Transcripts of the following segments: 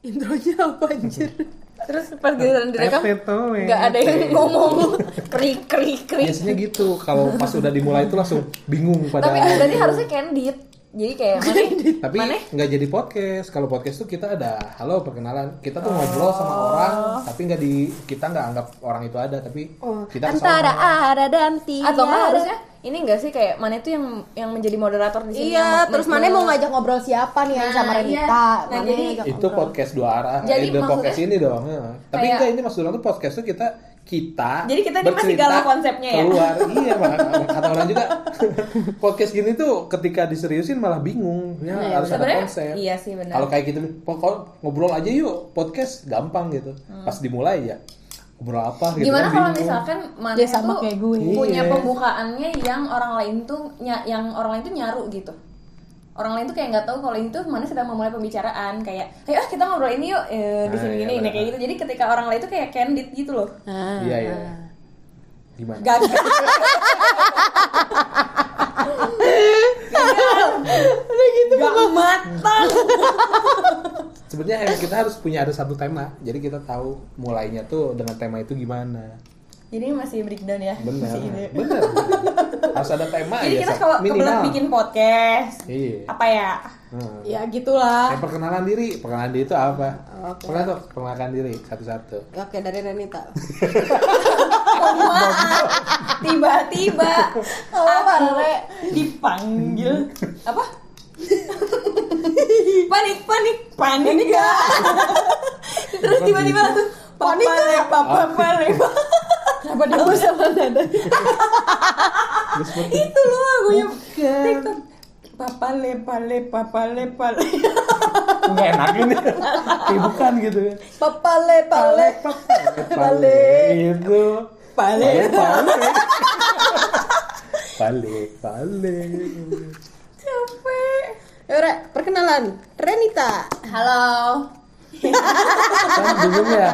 Intronya apa anjir? Terus pas giliran direkam nggak ada yang ngomong krik krik krik. Biasanya gitu, kalau pas udah dimulai itu langsung bingung pada. Tapi berarti harusnya candid. Jadi kayak mana? Tapi nggak jadi podcast. Kalau podcast tuh kita ada halo perkenalan. Kita tuh ngobrol sama orang, tapi nggak di kita nggak anggap orang itu ada, tapi kita ke sana. Antara ada dan tidak. Atau nggak harusnya ini enggak sih kayak mana itu yang yang menjadi moderator di sini? Iya, yang terus mana mau ngajak ngobrol siapa nih yang Nah, sama Renita? iya. Nah, jadi itu ngobrol. podcast dua arah. Jadi eh, podcast ini dong. ya. Tapi Kayak- enggak ini maksudnya tuh podcast tuh kita kita Jadi kita ini masih galau konsepnya ya? keluar iya makanya kata orang juga podcast gini tuh ketika diseriusin malah bingung ya Iya, harus ada Sebenarnya konsep iya sih benar. kalau kayak gitu pokok ngobrol aja yuk podcast gampang gitu pas dimulai ya ngobrol apa gitu Hmm. Gimana kan kalau bingung. misalkan mana Dia sama tuh kayak gue. punya Iya. pembukaannya yang orang lain tuh yang orang lain tuh nyaru gitu. Orang lain tuh kayak nggak tahu kalau ini tuh mana sedang memulai pembicaraan kayak, ayo ah, kita ngobrol ini yuk eh, di Ah, sini iya, ini, benar. Nah, kayak gitu. Jadi ketika orang lain tuh kayak candid gitu loh. Ah, iya iya ah. gimana Gagal. Udah gitu gak matang. sebenarnya kita harus punya ada satu tema jadi kita tahu mulainya tuh dengan tema itu gimana Jadi ini masih breakdown ya. benar benar harus ada tema Jadi ya kita Sa. kalau kebetulan bikin podcast, iya apa ya? Hmm. Ya gitulah. Eh, perkenalan diri, perkenalan diri itu apa? Oke. Perkenalan tuh, perkenalkan diri satu-satu. Oke dari Renita. Tiba-tiba Ale dipanggil apa? panik panik panik enggak? Terus tiba-tiba langsung panik enggak? Papa panik. Kenapa dia sama nada? Itu loh lagunya TikTok. Papa le pale papa le pale. nggak enak ini. Kayak bukan gitu ya. Papale pale. Pale itu. Pale. Pale. Pale. Pale. Capek. Yaudah, perkenalan. Renita. Halo. Kan ya.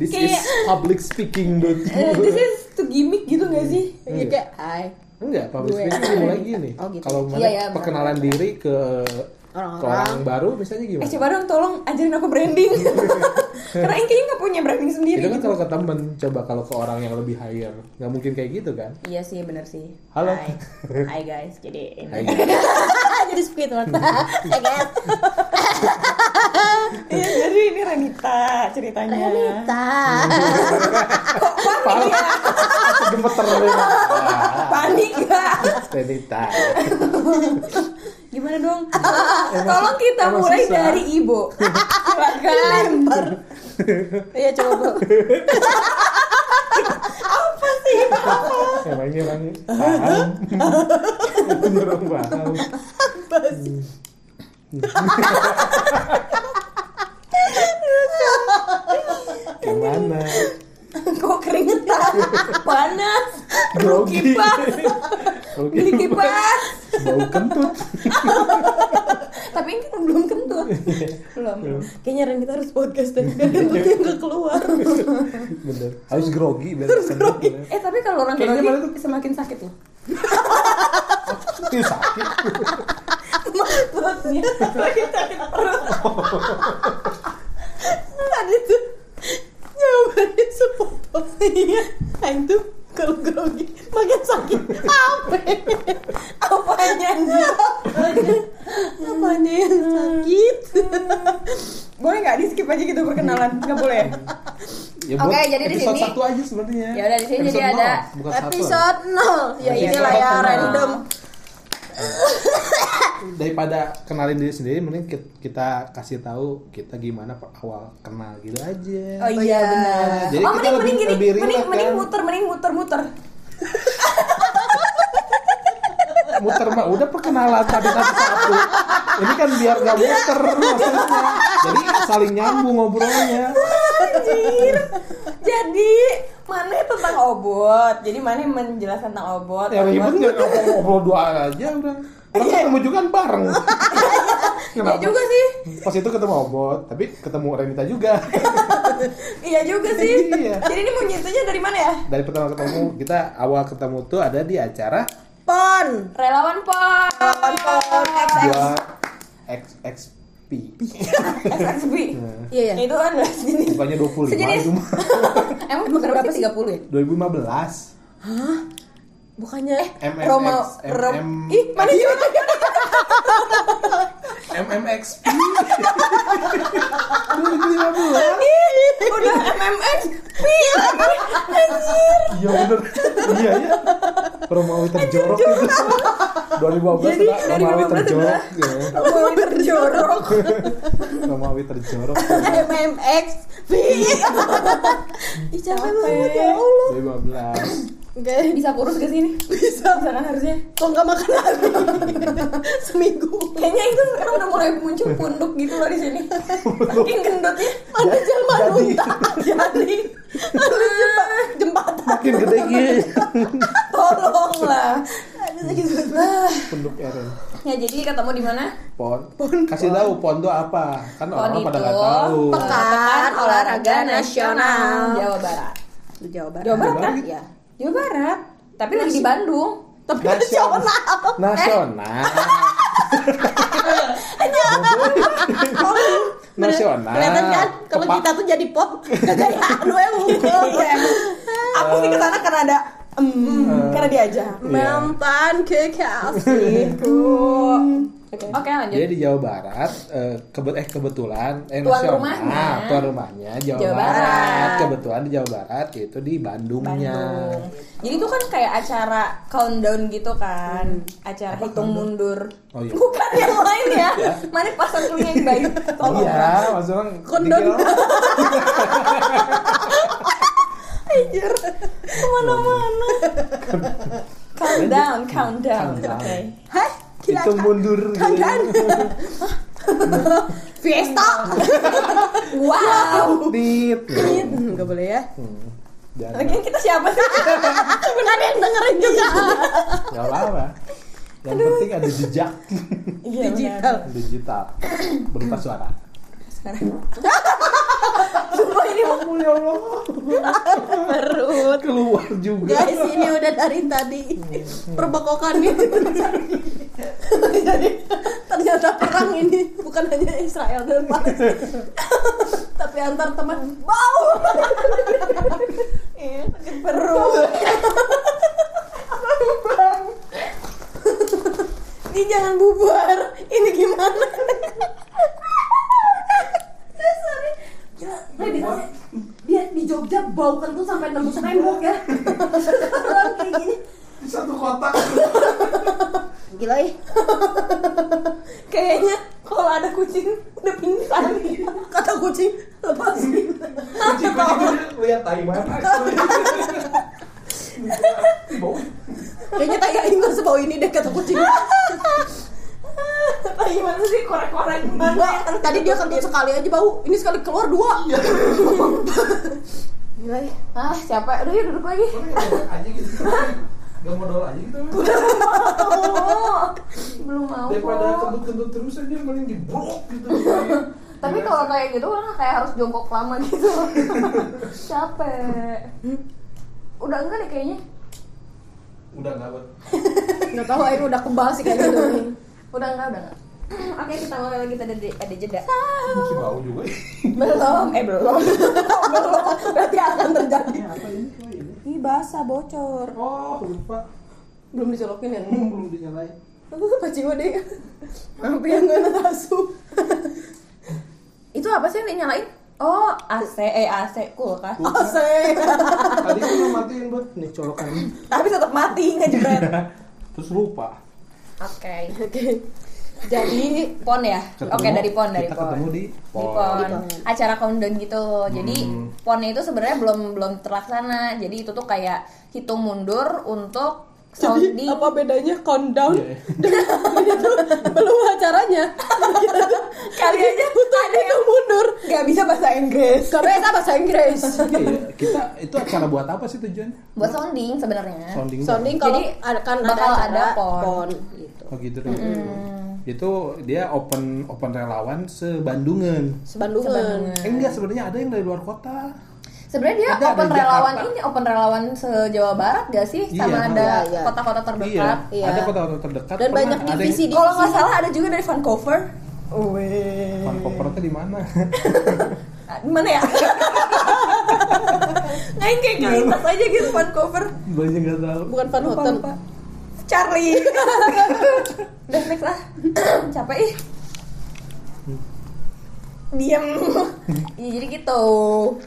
This is Kayak- public speaking dot. Eh, This is to gimmick gitu gak sih? Iya kayak hai. Enggak, public Gue. speaking dimulai gini. Oh, gitu. Kalau mana Iya, iya, perkenalan diri ke ke Orang-orang. orang baru misalnya Eh gimana? coba dong tolong ajarin aku branding Karena Inky kayaknya gak punya branding sendiri Itu kan gitu kalau ke temen, coba kalau ke orang yang lebih higher, nggak mungkin kayak gitu kan? Iya sih bener sih Halo. Hai, Hai guys Jadi ini Hai. Jadi Squidward. Ya kan? Iya jadi ini Renita ceritanya Renita. Paling aku gemeter nih. Panik gak? Renita. Gimana dong? Tolong kita emang mulai susah. dari Ibu Silakan Iya coba Bu Apa sih? Emang ini orang paham. Ini orang paham. Gimana? Kok keringetan? Panas Grogi. Oke. Beli kipas Bau kentut. Tapi ini kan belum kentut Belum Kayaknya Renita harus podcast dan kentutnya nggak keluar. Bener. Harus grogi biar kentut. ya. Eh tapi kalau orang Kayaknya grogi tuh? semakin sakit loh Ih, sakit. perutnya semakin sakit perut Ada tuh jawabannya sepotong. Iya. Aing tuh kalau grogi makin sakit. Apa? apanya anjir Apanya yang sakit? boleh nggak di skip aja gitu perkenalan nggak boleh Ya, Oke, buat jadi di episode sini- satu aja sebenarnya. Ya udah, di sini jadi ada. Episode 0. Ya Iya, inilah ya random. daripada kenalin diri sendiri mending ki- kita kasih tahu kita gimana awal kenal gitu aja. Oh iya benar. Jadi oh kita mending lebih- mending gini lebih mending relax, mending kan? muter mending muter muter muter mah udah perkenalan tadi satu-satu ini kan biar nggak muter maksudnya. Jadi saling nyambung ngobrolnya. Anjir. Jadi mana tentang obot. Jadi mana menjelaskan tentang obot. Ya ribet nggak ngobrol ngobrol dua aja udah. Orang ketemu juga kan bareng. Iya. Juga sih. Pas itu ketemu obot tapi ketemu Renita juga. Iya juga sih. Iya. jadi ini mau nyertanya dari mana ya? Dari pertama ketemu kita awal ketemu tuh ada di acara Pon. relawan pon Relawan pon, XX. dua X X Pi. SXP. Iya, iya. Itu adalah jenis. Bukannya 25 Sejenis. itu mah. Emang berapa sih 30 ya? 2015. Bukannya MMX. Roma, Rom, ih mana sih? MMX. Udah MMX. Iya bener. Iya ya. Romawi terjorok itu. 2015 Jadi, Romawi 15 terjorok. Ya. Mau terjorok. Romawi terjorok. MMX V. Ih capek banget ya Allah. 2015. Oke. Bisa kurus ke sini? Bisa. Bisa kan harusnya? Kok nggak makan lagi? Seminggu. Kayaknya itu sekarang udah mulai muncul punduk gitu loh di sini. Saking gendutnya. Ada jelma lunta. Jadi. Ada jemba- jembatan. Makin gede gitu. Tolonglah. Ada sakit banget. Penduk Eren. Ya jadi ketemu di mana? Pon. Kasih tahu pon itu apa? Kan Pon orang pada nggak tahu. Pekan Olahraga Nasional. Jawa Barat. Jawa Barat. Jawa Barat kan? Iya. Jawa Barat. Tapi lagi di Bandung. Tapi Nasional. nasional. Nasional. Nasional. Kelihatan kan kalau kita tuh jadi pop kegayaan gue mungkin. Iya. Aku sih ke sana karena ada mm, karena diajak. Iya. Mantan kekasihku. Oke. Oke lanjut. Jadi di Jawa Barat eh, kebet eh kebetulan eh Tuan nasional, rumahnya. tuan rumahnya Jawa, Jawa Barat. Barat. Kebetulan di Jawa Barat yaitu di Bandungnya. Bandung. Jadi itu kan kayak acara countdown gitu kan, acara hitung mundur. Oh iya. Bukan yang lain ya. Mana pasang dulunya yang baik. Tolong. Iya, maksudnya dikira- Anjir. Ke mana-mana. countdown, countdown. Countdown. Oke. Hai, gila. itu mundur gitu. Fiesta. Wow. Dit. Enggak boleh ya. Hmm, jangan. Lagian kita siapa sih? Ada yang dengerin juga. Nggak apa-apa. Yang penting ada jejak Iya, Digital. digital berupa suara. Sumpah ini mau Oh ya Allah, Perut. keluar juga. Guys, ini udah dari tadi perbokokan gitu. Jadi ternyata perang ini bukan hanya Israel dan Palestina, tapi antar teman bau. Iya, sakit perut. Ini jangan bubar. Ini gimana? Gila, sana- dia di Jogja bau kentut sampai nembus tembok ya. Sekarang kayak gini. Di satu kotak. Gila ya. Kayaknya kalau ada kucing udah pingsan. Kata kucing lepasin. Kucing-kucing lihat tai mana. Kayaknya tai aing nggak sebau ini deh kata kucing. Apa gimana sih korek-korek gimana? Enggak, tadi dia kentut sekali aja bau. Ini sekali keluar dua. Gila ya. Ah, siapa? Udah yuk duduk lagi. aja gitu. Gak modal aja gitu. Belum mau. Daripada kentut-kentut terus aja mending dibrok gitu. Tapi kalau kayak gitu kan kayak harus jongkok lama gitu. Capek. Udah enggak deh kayaknya. udah nggak buat. Nggak tahu aing udah kebal sih kayak gitu. Udah enggak, udah enggak. Oke, kita mulai lagi tadi ada, jeda. Masih bau juga. Belum, eh belum. belum. Berarti akan terjadi. Apa ini? Oh, basah bocor. Oh, lupa. Belum dicolokin ya. Hmm, belum dinyalain. Paci deh. Hampir nggak nasu. Itu apa sih yang dinyalain? Oh, AC, eh AC, kulkas. Asik. Tadi kan udah matiin buat nih colokan. Tapi tetap mati nggak jebret. Terus lupa. Oke. Oke. Jadi Pon ya? Ketemu- Oke, dari pon, dari kita pon. ketemu di Di pon. pon. Di pon. Acara countdown gitu. Jadi Hmm. ponnya itu sebenarnya belum belum terlaksana. Jadi itu tuh kayak hitung mundur untuk jadi sounding. apa bedanya countdown Iya. dan itu belum acaranya. Kali aja ada yang mundur. nggak bisa bahasa Inggris. Gak bisa bahasa Inggris. Iya, kita itu acara buat apa sih tujuannya? Buat sounding sebenarnya. Sounding. Sounding kalau Jadi, akan ada bakal acara ada pon. pon. Oh gitu dong. Itu dia open open relawan sebandungan. Sebandungan. Eh, enggak sebenarnya ada yang dari luar kota. Sebenarnya dia Ada, open ada relawan Jakarta. ini open relawan se Jawa Barat gak sih? Iya. Sama ada Iya, iya. kota-kota terdekat. Iya. Ada kota-kota terdekat. Dan banyak ada yang- divisi Kalau nggak salah ada juga dari Vancouver. Weh. Fan cover tuh di mana? Ah, Di mana ya? Ngain kayak kelintas aja gitu fan cover. Banyak nggak tahu. bukan Van Lupa, Houten lupa. Charlie. Udah next lah. Capek ih. Diam. Iya jadi gitu.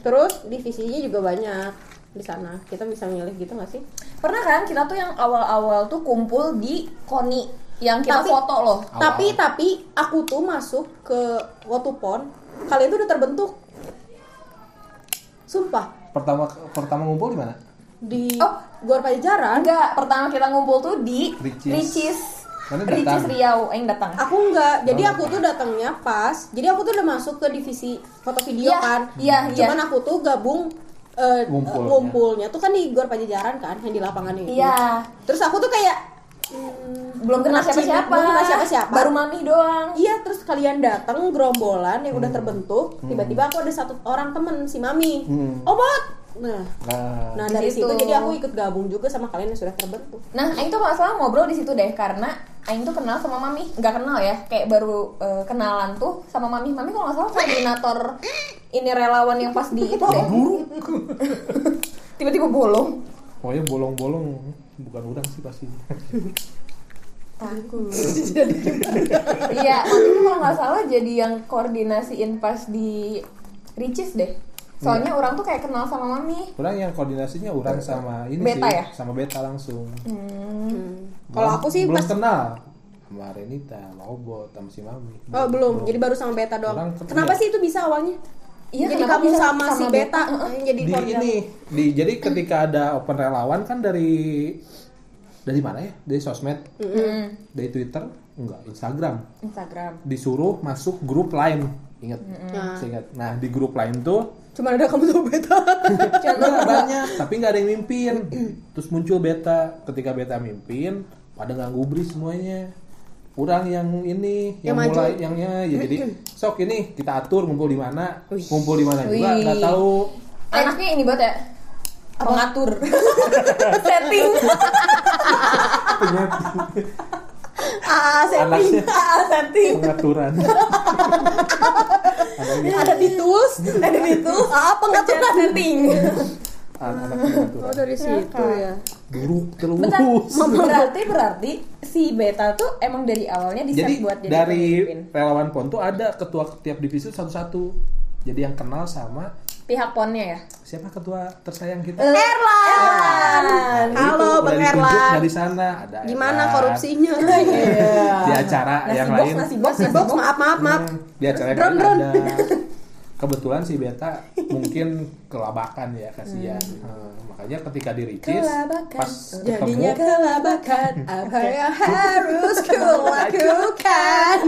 terus divisinya juga banyak di sana kita bisa milih gitu nggak sih Pernah kan kita tuh yang awal-awal tuh kumpul di Koni yang kita Tapi- foto loh. Awal. tapi tapi aku tuh masuk ke Wotupon kalian tuh udah terbentuk sumpah Pertama pertama ngumpul di mana? Di Oh. Gor Pajajaran Enggak, pertama kita ngumpul tuh di Ricis. Ricis. Datang? Riau, yang datang. aku enggak jadi Oh, aku tuh datangnya pas jadi aku tuh udah masuk ke divisi foto video Iya, kan iya, iya. cuman aku tuh gabung eh, Ngumpulnya. ngumpulnya tuh kan di Gor Pajajaran kan yang di lapangan itu Iya. terus aku tuh kayak hmm, Belum kenal siapa-siapa. belum kenal siapa-siapa Baru mami doang. Iya, terus kalian datang gerombolan yang udah Hmm. terbentuk, tiba-tiba aku ada satu orang temen si Mami. Hmm. Obat. Nah, Nah, nah Di dari situ. situ jadi aku ikut gabung juga sama kalian yang sudah terbentuk. Nah, Aing tuh masalah ngobrol di situ deh karena Aing tuh kenal sama Mami, nggak kenal ya, kayak baru eh, kenalan tuh sama Mami. Mami kalau nggak salah koordinator ini relawan yang pas di itu deh. Tiba-tiba bolong. Pokoknya bolong-bolong bukan udang sih pasti. Takut. Iya, Mami tuh kalau nggak salah jadi yang koordinasiin pas di Ricis deh. Soalnya orang tuh kayak kenal sama Mami. Orang yang koordinasinya orang sama ini Beta sih, ya? sama beta langsung. Hmm. Kalau Belum- aku sih belum pas kenal sama Renita, sama Obot, sama si Mami. Oh, belum. Jadi baru sama Beta doang. Kenapa sih itu bisa awalnya? Iya, jadi kenapa kamu bisa sama, si sama Beta, Beta? yang jadi di ini di jadi ketika ada open relawan kan dari dari mana ya? Dari sosmed? Hmm. dari Twitter? Enggak Instagram. Instagram. disuruh masuk grup lain ingat? Nah. saya ingat. Nah di grup lain tuh Cuma ada kamu sama Beta. Enggak, banyak. Tapi nggak ada yang mimpin. Terus muncul beta. Ketika beta mimpin pada nggak gubris semuanya kurang yang ini yang, Yang maju. mulai yangnya ya jadi sok ini kita atur ngumpul di mana ngumpul di mana juga nggak tahu. Anaknya ini buat ya? Pengatur. Setting. Ah, setting. ah setting. pengaturan. Ada di tools, ada di tools. Ah, pengaturan setting anak pengaturan Oh, dari situ ya. buruk terus Bentar, berarti berarti si beta tuh emang dari awalnya di jadi buat jadi dari pemimpin. relawan pon tuh ada ketua tiap divisi satu-satu jadi yang kenal sama pihak ponnya ya siapa ketua tersayang kita Erlan. Nah, Halo, itu Bang Erlan. di sana ada Gimana Erlan. korupsinya? di acara nasi yang box lain nasi box Nasi box, maaf, maaf, maaf. Hmm, di acara yang Drone, lain drone. ada kebetulan si beta mungkin kelabakan ya kasihan. Hmm, makanya ketika di Ricis Kelabakan. pas Jadinya ketemu kelabakan. Apa yang harus kulakukan?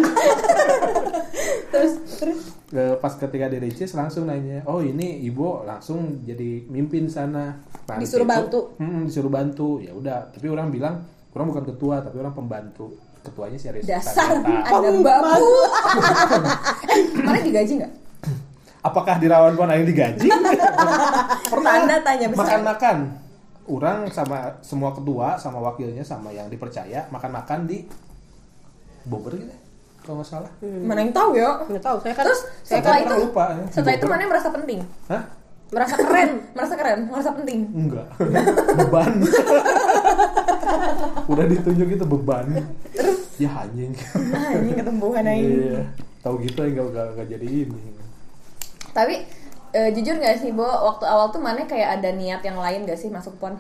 Terus terus? Pas ketika di Ricis langsung nanya oh ini ibu langsung jadi mimpin sana. Nah, Disuruh itu- bantu. Mm, disuruh bantu. Ya udah tapi orang bilang orang bukan ketua tapi orang pembantu. Ketuanya si Aris dasar ada babu eh mana digaji nggak apakah di rawan pon ada yang digaji Tanda tanya besar. makan-makan. Orang sama semua ketua sama wakilnya sama yang dipercaya makan-makan di Bogor gitu ya, kalau nggak salah. Mana yang tahu ya nggak tahu saya kan terus saya setelah kan itu lupa, ya. setelah itu mana yang merasa penting? Hah? Merasa keren merasa keren merasa penting? Enggak. Beban. Udah ditunjuk itu beban. Ya anjing. Ini ketumbuhan aja iya. Tahu gitu ya nggak nggak nggak jadi ini tapi eh, jujur nggak sih Bo? Waktu awal tuh mana kayak ada niat yang lain gak sih masuk pon?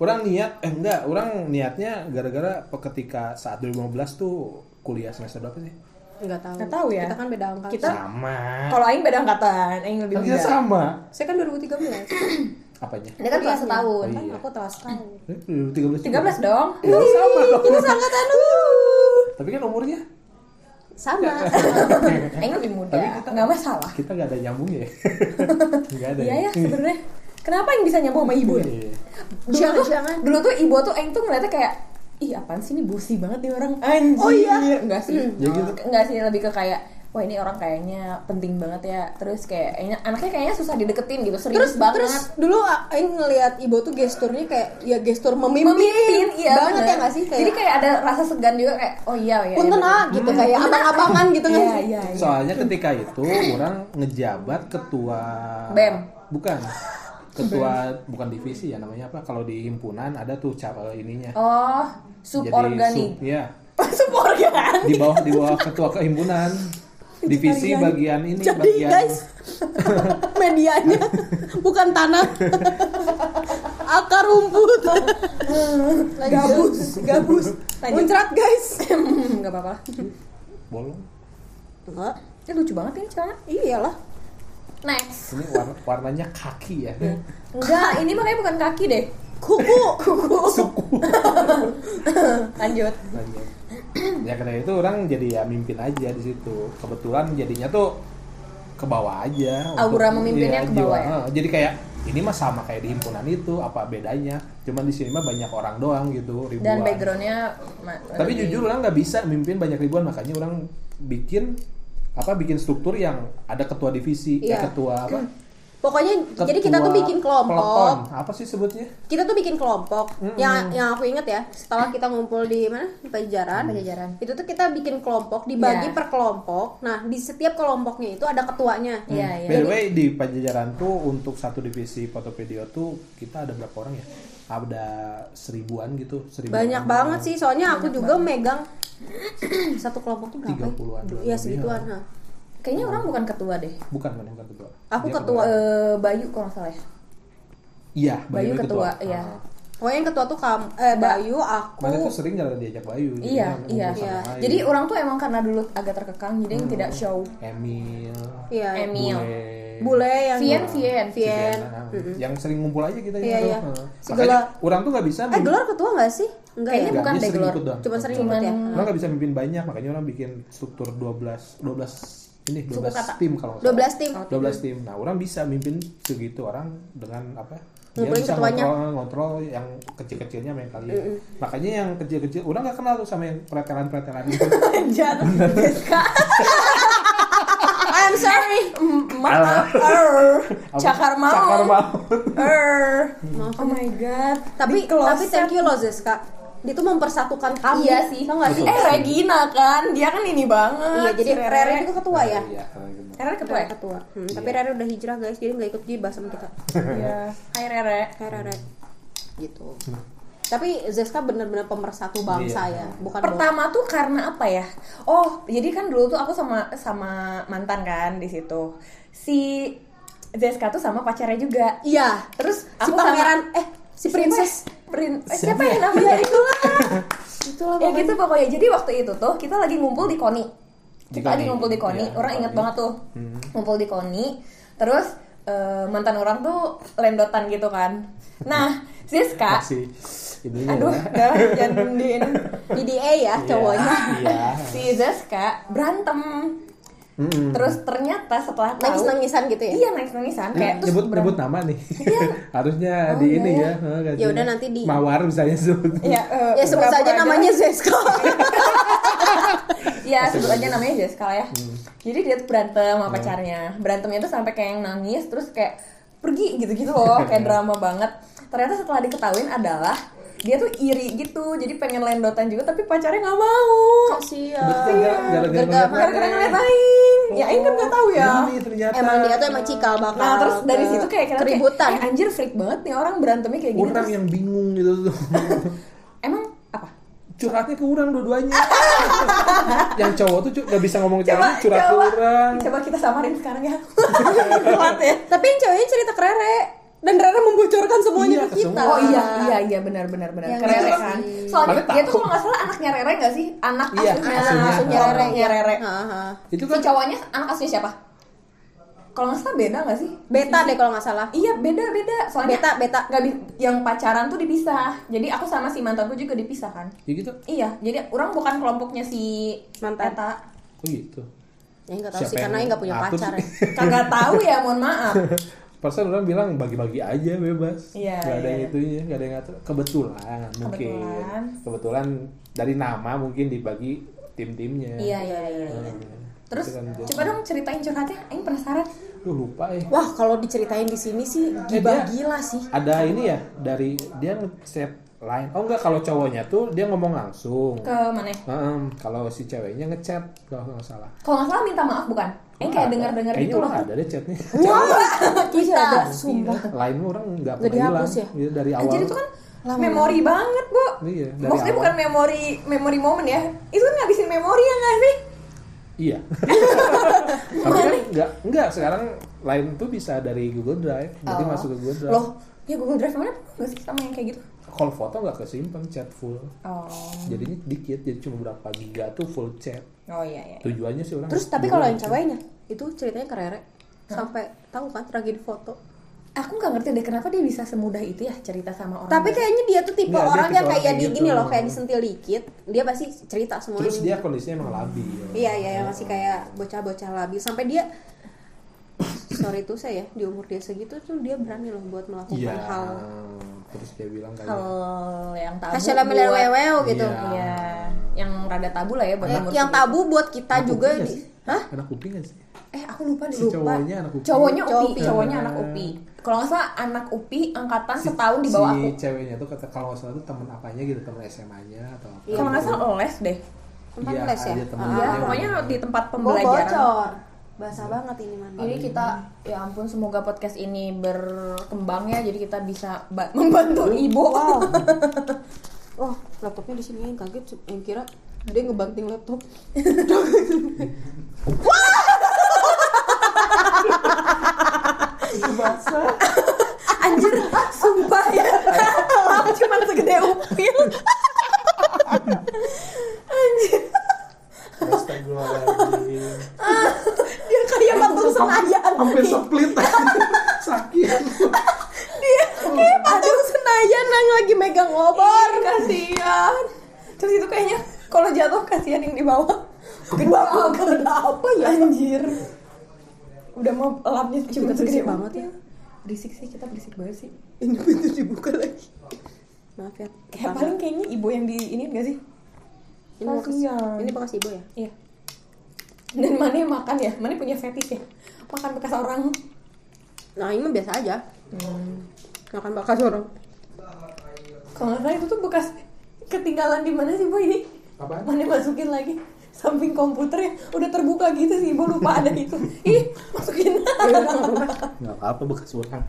Orang niat eh enggak. Orang niatnya gara-gara ketika saat 2015 tuh kuliah semester berapa sih? Nggak tahu. Nggak tahu ya. kita kan beda angkatan. Kita- sama. Kalau Aing beda angkatan Aing lebih kita muda sama. Saya kan 2013 apanya? Ini kan kelas setahun. Oh, kan iya. aku telah setahun. Eh, 2013 juga. 13 dong. Ya, sama. Dong kita seangkatan uh. tapi kan umurnya sama. Aing lebih muda. Tapi kita- nggak masalah. kita nggak ada nyambungnya ya? Nggak ada iya ya sebenarnya. Kenapa yang bisa nyambung sama ibu ya? Iya. dulu Jangan, tuh, jangan. dulu tuh ibu tuh Aing tuh ngeliatnya kayak ih apaan sih ini busi banget nih orang? Anjir. Oh, iya? enggak sih. Ya gitu. enggak sih lebih ke kayak wah ini orang kayaknya penting banget ya terus kayak kayaknya anaknya kayaknya susah dideketin gitu serius terus banget terus dulu Aing ngelihat ibu tuh gesturnya kayak ya gestur memimpin, memimpin iya banget bener. ya nggak sih kayak jadi kayak ada rasa segan juga kayak oh iya iya punten iya, ah gitu kayak abang-abangan gitu kan iya iya iya. Soalnya ketika itu orang ngejabat ketua BEM. Bukan. Ketua bukan divisi ya namanya apa? Kalau di himpunan ada tuh cara ininya. oh suborganik sub, ya. suborganik Di bawah di bawah ketua kehimpunan. Divisi bagian ini jadi bagian guys medianya bukan tanah. Akar rumput. Gabus gabus. Muncrat guys. Nggak apa-apa. Bolong. enggak. Ini lucu banget ini celana. Iyalah. Next. Ini warna, warnanya kaki ya. enggak ini makanya bukan kaki deh. Kuku. Suku. lanjut. Lanjut. ya karena itu orang jadi ya mimpin aja di situ kebetulan jadinya tuh ke bawah aja Aura memimpinnya iya, ke bawah jiwa. ya? Jadi kayak ini mah sama kayak di himpunan itu apa bedanya cuman di sini mah banyak orang doang gitu ribuan dan backgroundnya tapi lebih- jujur orang nggak bisa mimpin banyak ribuan makanya orang bikin apa bikin struktur yang ada ketua divisi Iya. eh, ketua apa pokoknya jadi kita tuh Ketua bikin kelompok apa sih sebutnya kita tuh bikin kelompok yang yang aku inget ya setelah kita ngumpul di mana di pajajaran Pajajaran. itu tuh kita bikin kelompok dibagi Iya. per kelompok nah di setiap kelompoknya itu ada ketuanya Iya, iya. By the way di Pajajaran tuh untuk satu divisi fotopedia tuh kita ada berapa orang ya? Ada seribuan gitu, seribuan. banyak orang. banget sih soalnya aku juga megang satu kelompok tuh berapa 30-an. ya segituan Iya. Kayaknya orang bukan ketua deh Bukan, bukan, bukan ketua. Aku Dia ketua. Eh, Bayu kalau nggak salah ya Iya, Bayu ketua, iya. Ah. pokoknya yang ketua tuh kamu eh Bayu aku Mana tuh sering jalan diajak Bayu. iya iya Iya. Bayu. jadi orang tuh emang karena dulu agak terkekang jadi yang tidak show Emil, iya Emil Bule, bule yang Vien Vien Vien Nah, yang sering ngumpul aja kita Iya, iya. Heeh. Si Makanya orang tuh nggak bisa. eh gelar ketua nggak sih enggak Kayaknya ya Nggak, bukan deh gelar. cuma sering ikut ya Orang nggak bisa mimpin banyak, makanya orang bikin struktur 12 12 ini 12 kata. tim kalau salah. 12 tim 12 tim. Nah, orang bisa mimpin segitu orang dengan apa? Dia Ngumpulin bisa ketuanya. ngontrol, ngontrol yang kecil-kecilnya sama yang kalian. Makanya yang kecil-kecil, orang nggak kenal tuh sama yang pretelan-pretelan itu. I'm sorry maaf er cakar mau Cakar mau. er oh my god tapi tapi thank you loh Zeska dia tuh mempersatukan kami. Iya sih. Tau gak sih? Eh Regina kan? Dia kan ini banget. Iya jadi si Rere itu ketua ya? Iya, karena. Rere ketua. Rere ya? Ketua. Hmm, tapi Rere udah hijrah guys. Jadi nggak ikut jibah sama kita. Iya. Hai Rere. Hai Rere. Gitu. Tapi Zeska bener-bener pemersatu bangsa Iya. ya. Bukan pertama tuh karena apa ya? Oh jadi kan dulu tuh aku sama sama mantan kan di situ. Si Zeska tuh sama pacarnya juga. Iya. Terus si aku sama- pangeran eh si Siapa princess ya? Prin- eh, Siapa siapa ya ya? namanya itulah itulah ya gitu pokoknya jadi waktu itu tuh kita lagi ngumpul di Koni Di kita lagi Koni. ngumpul di Koni Iya, orang inget banget tuh Hmm. ngumpul di Koni terus eh, mantan orang tuh lendotan gitu kan nah Siska Masih ini aduh ya. udah jangan di DDA ya cowoknya Iya. si Zeska berantem Mm-mm. terus ternyata setelah tahu nangis nangisan gitu ya iya nangis nangisan Eh, kayak terus nyebut nyebut nama nih. Harusnya Oh, di iya ini ya. ya. gantinya. Ya udah, nanti di- Mawar misalnya sebut. Iya, eh, ya sebut saja aja. namanya Zeska Iya, sebut aja namanya lah ya. Hmm. Jadi dia tuh berantem sama pacarnya. Berantemnya tuh sampai kayak yang nangis terus kayak pergi gitu-gitu loh, kayak drama banget. Ternyata setelah diketahuin adalah dia tuh iri gitu, jadi pengen lendotan juga tapi pacarnya nggak mau. kasihan Betul, gara-gara Gara-gara- ngeliat Aing. Ya Aing kan nggak tahu ya. Ini ternyata. emang dia tuh emang cikal bakal Nah terus dari ke situ kayak kira keributan eh, anjir freak banget nih orang berantemnya kayak gini. orang Terus, yang bingung gitu tuh. emang apa? Curhatnya ke orang dua-duanya. yang cowok tuh cu- gak bisa ngomong cara curhat ke coba, orang. coba kita samarin sekarang ya. Kuat ya. Tapi yang ceweknya cerita ke Rere dan Rere membocorkan semuanya Iya, ke kita. semua. Oh iya iya iya benar benar benar. Yang Rere itu kan. Soalnya Mana dia tuh kalau nggak salah anaknya Rere nggak sih? Anak Iya, asuhnya, asuhnya. asuhnya Rere. Oh. Ya Rere. Haha. Itu Si kan cowoknya anak asuhnya siapa? Kalau nggak salah beda nggak sih? Beta deh kalau nggak salah. Iya beda beda. Soalnya Beta, beta. nggak yang pacaran tuh dipisah. Jadi aku sama si mantanku juga dipisah kan. ya gitu. Iya, jadi orang bukan kelompoknya si Mantan. Eta. Oh gitu. Ya nggak tahu Siapa sih karena nggak punya pacar ya. Kagak tahu ya, mohon maaf. Persen orang bilang bagi-bagi aja bebas. Iya, Gak ada iya. yang itunya, gak ada yang ngatur. Kebetulan mungkin. Kebetulan. Kebetulan dari nama mungkin dibagi tim-timnya. Iya iya iya. iya. Hmm. Terus Gitu kan coba dong ceritain curhatnya, Aing penasaran. Duh, lupa ya. Wah, kalau diceritain di sini sih Eh, gila dia- gila sih. Ada ini ya dari dia nge-set line. Oh enggak kalau cowoknya tuh dia ngomong langsung. Ke mana? Heeh, kalau si ceweknya ngechat kalau nggak salah. Kalau nggak salah minta maaf bukan? Aing kayak Ada. dengar-dengar Kayaknya gitu loh. ada deh chatnya. Wah, Iya, kita ada. sumpah. Lain orang nggak pernah hilang. ya? Iya, dari awal. Anjir itu kan memori banget, Bu. Iya, dari Maksudnya awal. bukan memori memori momen ya. Itu kan ngabisin memori ya nggak sih? Iya. Tapi kan enggak, enggak sekarang lain tuh bisa dari Google Drive. Jadi Oh. masuk ke Google Drive. Loh, ya Google Drive mana nggak sih sama yang kayak gitu? Kalau foto nggak kesimpan chat full. Oh, Jadinya dikit, jadi cuma berapa giga tuh full chat. oh iya iya. Tujuannya sih orang. Terus tapi kalau yang ceweknya itu ceritanya kerere sampai tahu kan tragedi foto. Aku nggak ngerti deh kenapa dia bisa semudah itu ya cerita sama orang. Tapi baru. kayaknya dia tuh tipe Nggak, dia orang tipe yang orang kayak di gitu. gini loh, kayak disentil dikit, dia pasti cerita semuanya. Terus dia kondisinya emang labil. Iya iya yang masih kayak bocah-bocah labil sampai dia sorry tuh saya di umur dia segitu tuh dia berani loh buat melakukan Iya. hal Terus dia bilang kayak hal yang tabu hasilnya buat meleweo gitu. Iya. Iya, yang rada tabu lah ya buat Eh, yang tabu buat kita Anak juga di sih? Hah? Anak kuping gak sih? Eh, aku lupa deh. Si Lupa. cowoknya anak kuping. Cowoknya Cowok Upi, Upi. cowoknya anak Upi. Kalau nggak salah anak Upi angkatan Si- setahun di bawah si aku. ceweknya tuh kata kalau nggak salah tuh temen apanya gitu, temen SMA-nya atau apa. Iya, Kalau nggak salah les deh. Tempat Iya, les ya? Ah, Iya, pokoknya di tempat Oh, pembelajaran. bocor. Basah banget ini man. Jadi kita ya ampun semoga podcast ini berkembang ya jadi kita bisa ba- membantu ibu. Wow. Oh, laptopnya di sini yang kaget yang kira dia ngebanting laptop. Anjir, sumpah ya. Cuma segede upil. Anjir, Astagfirullahaladzim. dia kayak patung senayan. Hampir split Sakit. Dia kayak patung senayan yang lagi megang obor. Kasihan. Terus itu kayaknya kalau jatuh kasihan yang di bawah. Kenapa? Kenapa ya? Anjir. Udah mau lapnya cuma berisik segede banget upil. Berisik sih, kita berisik banget sih. Ini pintu dibuka lagi. Maaf ya. Kayak paling kayaknya ibu yang di ini gak sih? Ini bekas, ini bekas ibu ya? Iya. Dan mana yang makan ya? Mana punya fetish ya? Makan bekas orang. Nah, ini mah biasa aja. Makan bekas orang. Kalau nggak salah itu tuh bekas ketinggalan di mana sih bu ini? Apaan? Mana masukin lagi? Samping komputer ya udah terbuka gitu sih ibu lupa ada itu. Ih masukin. Nggak apa-apa bekas orang.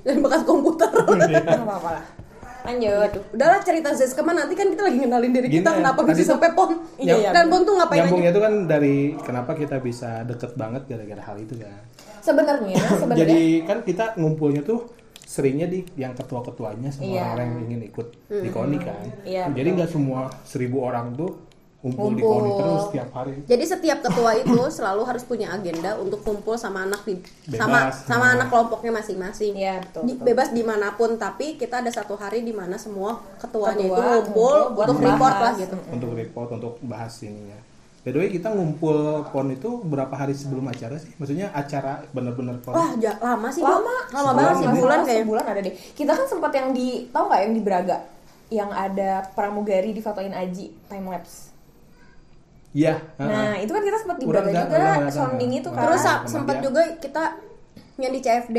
Dan bekas komputer. Nggak apa-apa lah. Lanjut. Udahlah cerita Zes ke mana nanti kan kita lagi ngenalin diri kita Gini, kenapa tadi bisa sampai pon. Iya, iya. Dan pon tuh ngapain Nyambungnya aja? itu kan dari kenapa kita bisa deket banget gara-gara hal itu kan. Sebenarnya sebenarnya Jadi kan kita ngumpulnya tuh seringnya di yang ketua-ketuanya sama Iya. orang-orang yang ingin ikut di KONI kan. Iya, Jadi nggak semua seribu orang tuh ngumpul, di Ngumpul. KONI terus tiap hari. Jadi setiap ketua itu selalu harus punya agenda untuk kumpul sama anak di sama Bebas. sama Nah. anak kelompoknya masing-masing. Iya, betul, Di- betul. Bebas di mana pun, tapi kita ada satu hari di mana semua ketuanya Ketua itu ngumpul untuk report membahas. lah gitu. untuk report untuk bahas ininya. By the way kita ngumpul pon itu berapa hari sebelum acara sih? Maksudnya acara bener-bener pon. Wah, ja- lama sih, Bu. lama Lama banget sih bulan salah, kayaknya. sebulan ada deh kita kan sempat yang di tau nggak yang di Braga yang ada pramugari difotoin Aji time lapse Iya. nah itu kan kita sempat di Udah, Braga udah, juga sounding itu kan Terus sempat juga kita yang di CFD.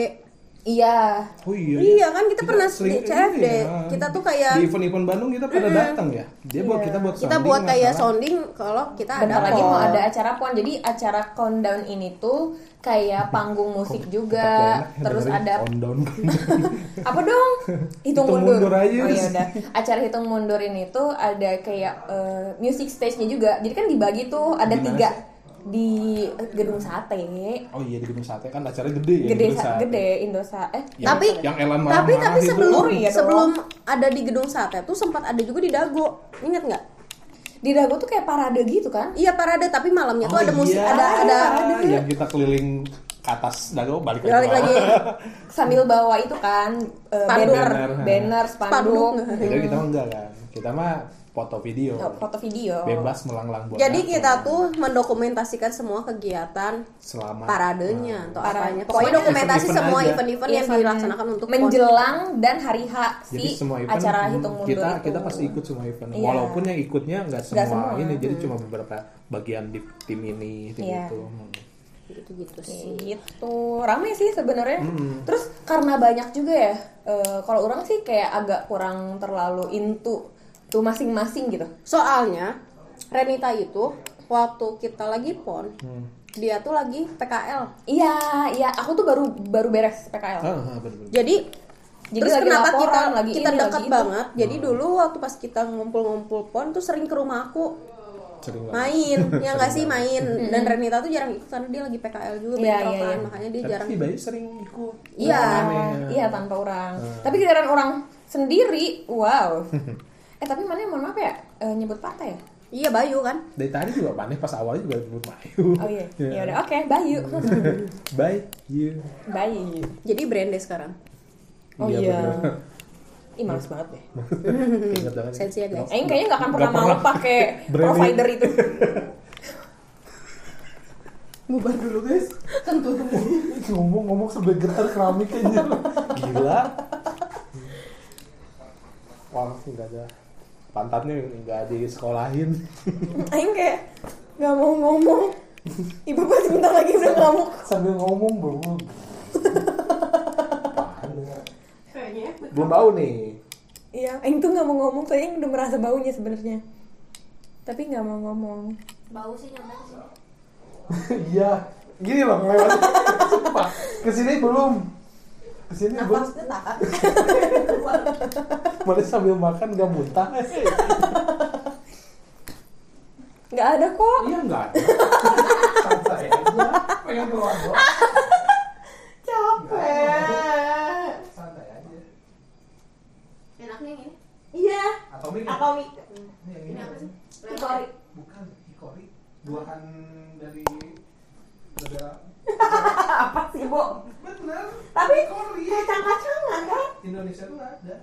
Iya Oh iya. Iya kan kita, pernah sering- di CFD. iya. Kita tuh kayak di event-event Bandung kita pada datang ya. Dia buat kita buat kita sounding buat kayak salah. sounding kalau kita ada lagi mau ada acara pon jadi acara countdown ini tuh kayak panggung musik juga enak, terus ada countdown. apa dong hitung, Hitung mundur, mundur aja. oh ya udah acara hitung mundur ini tuh ada kayak eh, music stage nya juga jadi kan dibagi tuh ada Di mana tiga sih? Di gedung sate Oh iya di gedung sate kan acara gede ya. gede gedung sa- sate. gede Indosa eh Yang- tapi yang Elan tapi marah-marah tapi itu. sebelum dong. sebelum ada di gedung sate tuh sempat ada juga di Dago ingat nggak di Dago tuh kayak parade gitu kan iya parade tapi malamnya tuh Oh ada musik iya, ada ada yang kita keliling ke atas dago balik balik lagi sambil bawa itu kan eh, Spanduk. banner Banner, Spanduk. spanduk Jadi kita enggak kan. Kita mah foto video foto video bebas melanglang buana Jadi kita tuh mendokumentasikan semua kegiatan selama paradenya atau Parade. apanya. Pokoknya Pokoknya dokumentasi event-event semua event-event yang Event dilaksanakan untuk pon. menjelang dan hari H jadi si semua event acara hmm, hitung mundur kita itu. kita pasti ikut semua event Iya. walaupun yang ikutnya nggak semua, semua. ini jadi cuma beberapa bagian di tim ini tim Iya. itu Hmm. gitu-gitu sih. gitu rame sih sebenarnya Mm-mm. terus karena banyak juga ya eh, kalau orang sih kayak agak kurang terlalu into tuh masing-masing gitu Soalnya Renita itu waktu kita lagi pon, Hmm. dia tuh lagi PKL. iya iya aku tuh baru baru beres PKL Ah, ah. Jadi Jadi terus lagi kenapa laporan, kita lagi kita ini, dekat lagi itu. banget? Jadi dulu waktu pas kita ngumpul-ngumpul pon tuh sering ke rumah aku sering banget. main, ya nggak sih main. Dan Renita tuh jarang ikut karena dia lagi PKL juga bentrokan, iya, iya. makanya dia tapi jarang. si Bayu sering ikut Iya. Iya tanpa orang tapi giliran orang sendiri wow eh tapi mana mohon maaf ya eh, nyebut partai ya? Iya Bayu kan. dari tadi juga aneh pas awalnya juga belum Bayu oh iya. Ya udah oke Bayu. Bayu. Bayu. Jadi brandnya sekarang. oh iya, bener. ih males banget deh. Ingat banget. Sensi ya, guys. Aing kayaknya gak akan pernah Nggak mau pakai provider itu. Bubar dulu guys. ngomong-ngomong sampai getar keramik aja. Gila. Wah nggak ada pantatnya nggak disekolahin. Aing kayak gak mau ngomong. Ibu pasti bentar lagi udah ngamuk. Sambil ngomong belum belum bau nih. Iya, Aing tuh gak mau ngomong soalnya Aing udah merasa baunya sebenarnya. Tapi gak mau ngomong. Bau sih nyampe ke sini. iya gini loh lewat sumpah ke sini belum ke sini Nafasnya tahan. malah sambil makan nggak muntah. Gak ada kok. Iya nggak ada. Santai aja. Pengen keluar doang Capek. santai aja. Enaknya ini. Iya. Atomik Atomik ini yang Ini apa sih? Hikori. Bukan hikori. Buahan dari negara Apa sih, Bo? benar Tapi kacang-kacangan kan? Indonesia tuh ada.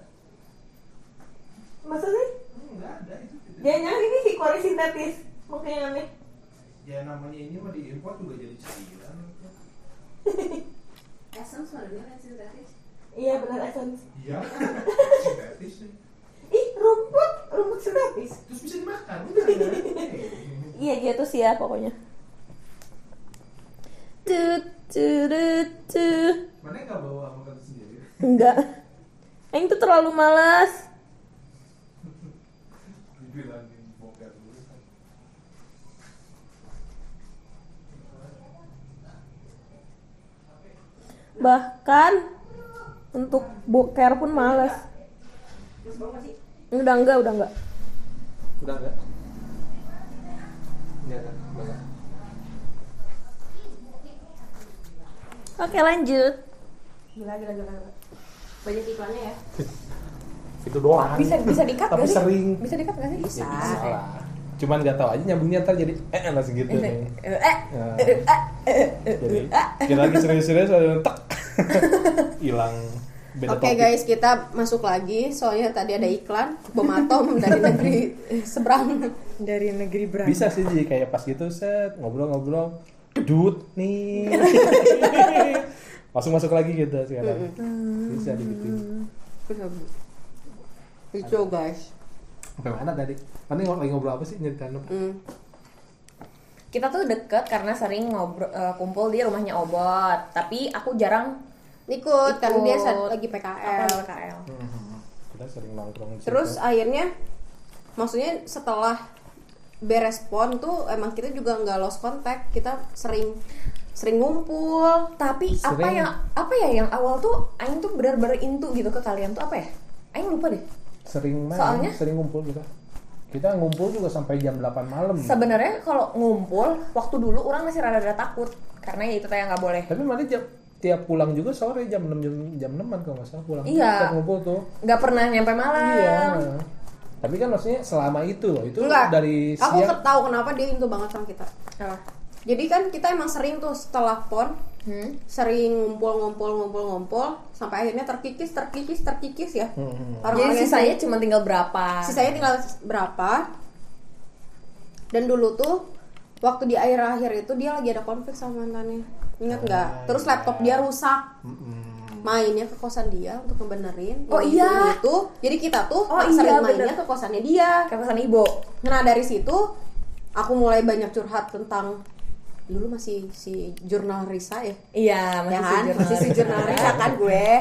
Maksudnya? Hmm, nggak ada itu. Jangan-jangan ini hikori sintetis. Mungkin yang aneh? Ya namanya ini mah diimpor juga jadi cairan. Essence mana dia kan sintetis. Iya benar essence. Iya. Sintetis Ih, rumput. Rumput sintetis. Terus bisa dimakan udah Iya gitu sih ya pokoknya Tut, tut, tut. mana nggak bawa makan sendiri? Enggak. Aing tuh terlalu malas. Dulu Bahkan Untuk boker pun malas Udah enggak, udah enggak. Udah nggak ini ada udah nggak Oke lanjut Gila gila gila. gila. Banyak iklannya ya. itu doang Bisa bisa dikat tapi gak sih? sering Bisa dikat gak sih? Bisa. Ya, bisa lah cuman nggak tahu aja nyambungnya ntar jadi eh langsung gitu Bisa. nih Eh, eh, Nah, eh, eh, eh, eh, jadi eh. kita lagi serius-serius ada tak hilang beda Oke topik. guys, kita masuk lagi. Soalnya tadi ada iklan bom atom dari negeri seberang. Dari negeri berapa? bisa sih jadi kayak pas gitu set ngobrol-ngobrol dut nih langsung masuk lagi gitu sekarang bisa gitu Itu guys. sampai mana tadi mana lagi ngobrol apa sih nyeritain apa Hmm. Kita tuh deket karena sering ngobrol eh, kumpul di rumahnya Obot. Tapi aku jarang Ikut, karena dia Ikut. lagi apa PKL. KL. Hmm, kita sering nongkrong di Terus akhirnya maksudnya setelah beres pon tuh emang kita juga nggak lost contact. Kita sering sering ngumpul. Tapi apa Sering. yang apa ya yang awal tuh Aing tuh benar-benar into gitu ke kalian tuh apa ya? Aing lupa deh. sering main Soalnya? sering ngumpul kita kita ngumpul juga sampai jam 8 malam Sebenarnya kalau ngumpul waktu dulu orang masih rada-rada takut karena ya itu kayak nggak boleh. tapi mana jam tiap pulang juga sore jam 6 jam, jam 6 kalau nggak salah pulang Iya. Tiap ngumpul tuh Nggak pernah nyampe malam. iya tapi kan maksudnya selama itu loh itu Enggak. dari Aku siang ke- tahu kenapa dia into banget sama kita. Apa? Jadi kan kita emang sering tuh setelah pon Hmm. sering ngumpul-ngumpul-ngumpul-ngumpul sampai akhirnya terkikis terkikis terkikis ya Hmm. Jadi Orang-orang yang sisanya cuma tinggal berapa? sisanya tinggal berapa dan dulu tuh waktu di akhir-akhir itu dia lagi ada konflik sama mantannya ingat nggak Ah, terus iya. laptop dia rusak Mm-mm. Mainnya ke kosan dia untuk ngebenerin Oh, iya. itu jadi kita tuh Oh, sering iya, mainnya bener. ke kosannya dia Kayak pesan ibu. nah dari situ aku mulai banyak curhat tentang dulu masih si jurnal Risa ya Iya, masih ya kan jujur masih si jurnal Risa kan gue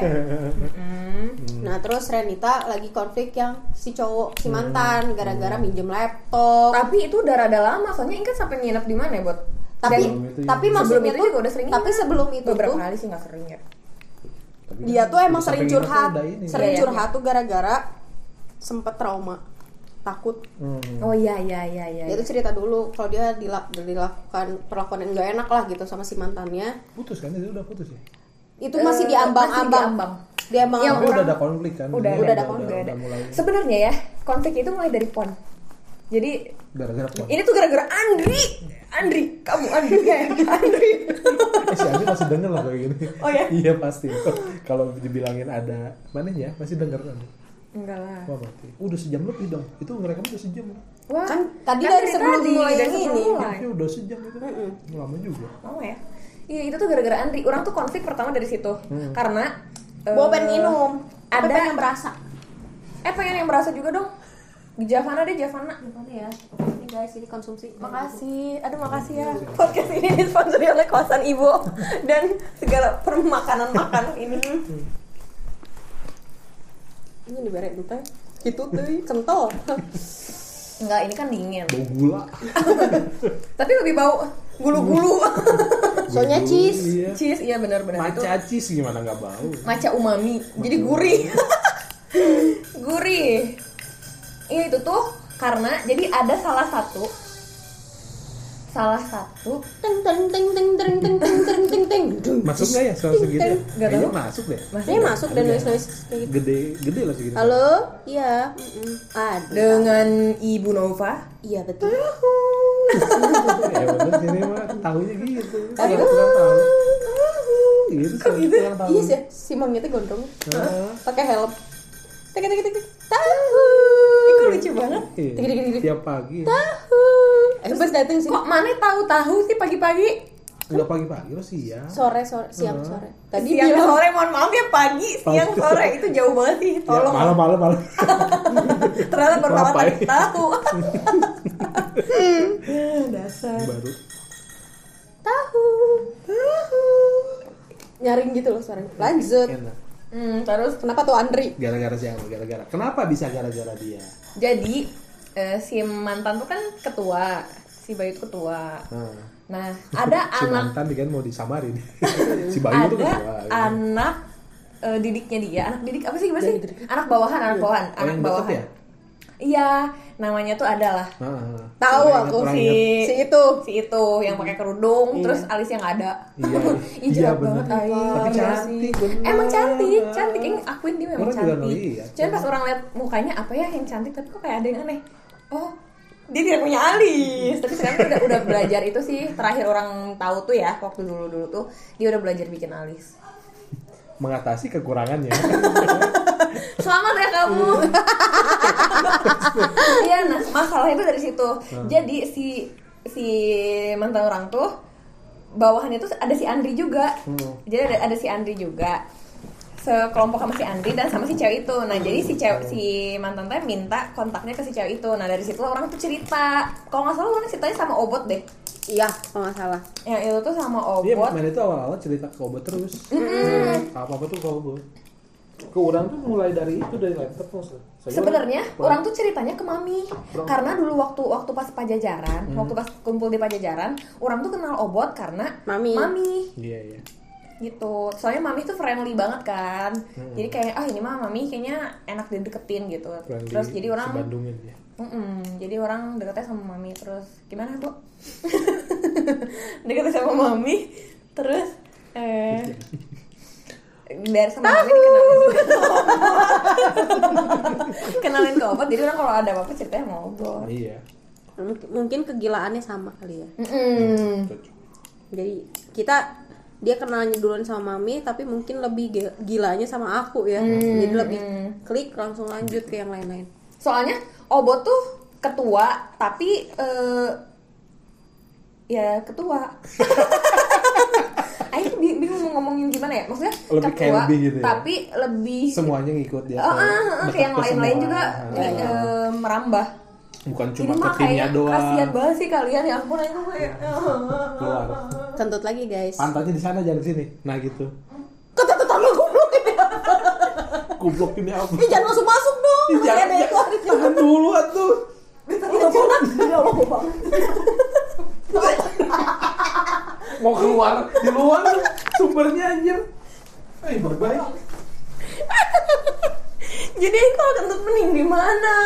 Hmm. nah terus Renita lagi konflik yang si cowok si mantan gara-gara minjem laptop Tapi itu udah rada lama, soalnya Inka sampai nginep di mana ya, Bot? tapi tapi ya. maksudnya Sebelum itu tuh juga udah sering tapi sebelum itu beberapa tuh kali sih nggak sering ya. Tapi dia kan tuh emang sering curhat ini. sering Iya, iya. curhat tuh gara-gara sempet trauma takut Hmm. Oh iya iya iya iya. dia tuh cerita dulu kalau dia dilak- dilakukan perlakuan yang gak enak lah gitu sama si mantannya Putus kan itu udah putus ya? itu masih Eh, di ambang-ambang masih di ambang. di ambang Yang Tapi orang- udah ada konflik kan? udah, Udah ada udah, konflik. udah, udah mulai Sebenarnya ya, konflik itu mulai dari pon. Jadi gara-gara ini tuh gara-gara Andri. Andri, kamu Andri kayak Andri. Eh, si Andi masih denger lah kayak gini. Oh ya? iya pasti. Kalau dibilangin ada mana ya masih denger kan? Enggak lah. Wah berarti udah sejam lebih dong. Itu ngerekam udah sejam. Wah, Kan tadi dari sebelum mulai dari yang sebelum ini. mulai. Ini udah sejam itu. Lama juga. Mau ya? Iya itu tuh gara-gara Andri. Orang tuh konflik pertama dari situ. Karena eh, gue pengen minum tapi ada- pengen berasa Eh pengen yang berasa juga dong. Di Javana deh Javana. Gimana ya ini guys ini konsumsi Makasih, aduh makasih ya. Podcast ini disponsori oleh kawasan Ibu dan segala permakanan makanan ini. ini diberi teh gitu tuh kental Enggak, ini kan dingin. Bau gula. Tapi lebih bau gulu-gulu. soalnya cheese Iya. Cheese, iya benar-benar itu. Maca cheese gimana nggak bau? Maca umami. Jadi gurih. gurih. Iya itu tuh karena jadi ada salah satu salah satu teng teng teng teng teng teng teng teng teng teng. Masuk nggak ya soal segitu? ya? Tahu. masuk deh. Ini masuk dan noise noise kayak gitu. Gede, gede lah segitu. Halo, iya, ada. dengan Ibu Nova. Iya betul. ya bener sini mah tahunya gitu. Tahu. Gitu Kok gitu? tahu. Iya sih, si mangnya tuh gondrong, pakai helm. Tek tek tek. Tahu. Itu lucu banget. iya. Dikit, dikit. Tiap pagi. Tahu. Eh, pas dateng sih. Kok mana tahu-tahu sih pagi-pagi? Enggak pagi-pagi lo siang. Sore sore siang sore. Tadi siang bilang sore, mohon maaf ya pagi, siang Pagi. sore itu jauh banget sih. Ya, Tolong. malam-malam malam. Ternyata baru malam Lapai. tadi tahu. Dasar. Baru. tahu. Tahu. Nyaring gitu loh suaranya. Lanjut. Enak. Hmm, terus Kenapa tuh Andri? Gara-gara siapa? Gara-gara. Kenapa bisa gara-gara dia? Jadi eh, si mantan tuh kan ketua, si Bayu itu ketua. Nah, Nah, ada si anak mantan kan mau disamarin. si Bayu tuh ada kedua. gitu. anak eh, didiknya dia, anak didik apa sih gimana sih? Anak bawahan, anak bawahan, Oh, anak bawahan. ya? Iya, namanya tuh adalah Nah. Tahu aku si ingat. Si itu. si itu yang pakai kerudung, terus alisnya nggak ada. Iya, bener. banget. Tapi Iya cantik, sih. bener. Emang cantik, cantik. Yang akuin dia memang Orang cantik. ngeliat. Cuman pas orang lihat mukanya apa ya yang cantik, tapi kok kayak ada yang aneh. Oh, dia tidak punya alis. Tapi sekarang udah udah belajar itu sih. Terakhir orang tahu tuh ya, waktu dulu dulu tuh dia udah belajar bikin alis. Mengatasi kekurangannya. Selamat ya kamu. Iya, nah masalah itu dari situ. Jadi si si mantan orang tuh bawahannya tuh ada si Andri juga. Hmm. Jadi ada ada si Andri juga. Sekelompok sama si Andri dan sama si cewek itu. Nah, jadi si cewek si mantan teh minta kontaknya ke si cewek itu. Nah, dari situ orang tuh cerita. Kalau nggak salah orang ceritanya sama Obot deh. Iya, kalau nggak salah. Yang itu tuh sama Dia Obot. main itu awal-awal cerita ke obat terus. Apa-apa tuh ke obat. Ke orang tuh mulai dari itu dari laptop tuh. Saya Sebenarnya orang- orang tuh ceritanya ke mami karena dulu waktu waktu pas pajajaran, Hmm. waktu pas kumpul di pajajaran, orang tuh kenal obot karena Mami. mami Iya, iya. gitu. Soalnya mami tuh friendly banget kan. Hmm. Jadi kayak ah ini mah mami kayaknya enak dideketin gitu. Friendly Terus jadi orang sebandungin dia. Mm-mm, jadi orang deketnya sama mami terus gimana bu? deketnya sama mami terus eh dari sama mami dikenalin kenalin ke obat jadi orang kalau ada apa-apa ceritanya sama obat Iya. Mungkin- kegilaannya sama kali ya. Cocok. Jadi kita dia kenalnya duluan sama mami tapi mungkin lebih gi- gilanya sama aku ya jadi lebih klik langsung lanjut ke yang lain-lain Soalnya Obo tuh ketua tapi eh, ya ketua. Ayo bi- bingung mau ngomongin gimana ya? Maksudnya Lebih kayak ketua lebih gitu ya? tapi lebih semuanya ngikut dia Oh, ah, ah, kayak yang lain-lain juga Iya. eh, merambah. bukan Ini cuma ke timnya doang. kasihan banget sih kalian ya ampun aku kayak keluar. Kentut lagi guys. Pantatnya di sana jangan di sini. Nah gitu. Kata tetangga goblok ini kublok ini apa Ih, jangan masuk masuk dong. Ih, jangan, Ada jangan, jangan dulu atuh. Ya Allah, gua banget. mau keluar di luar sumbernya anjir eh berbaik Jadi kalau kentut mending di mana?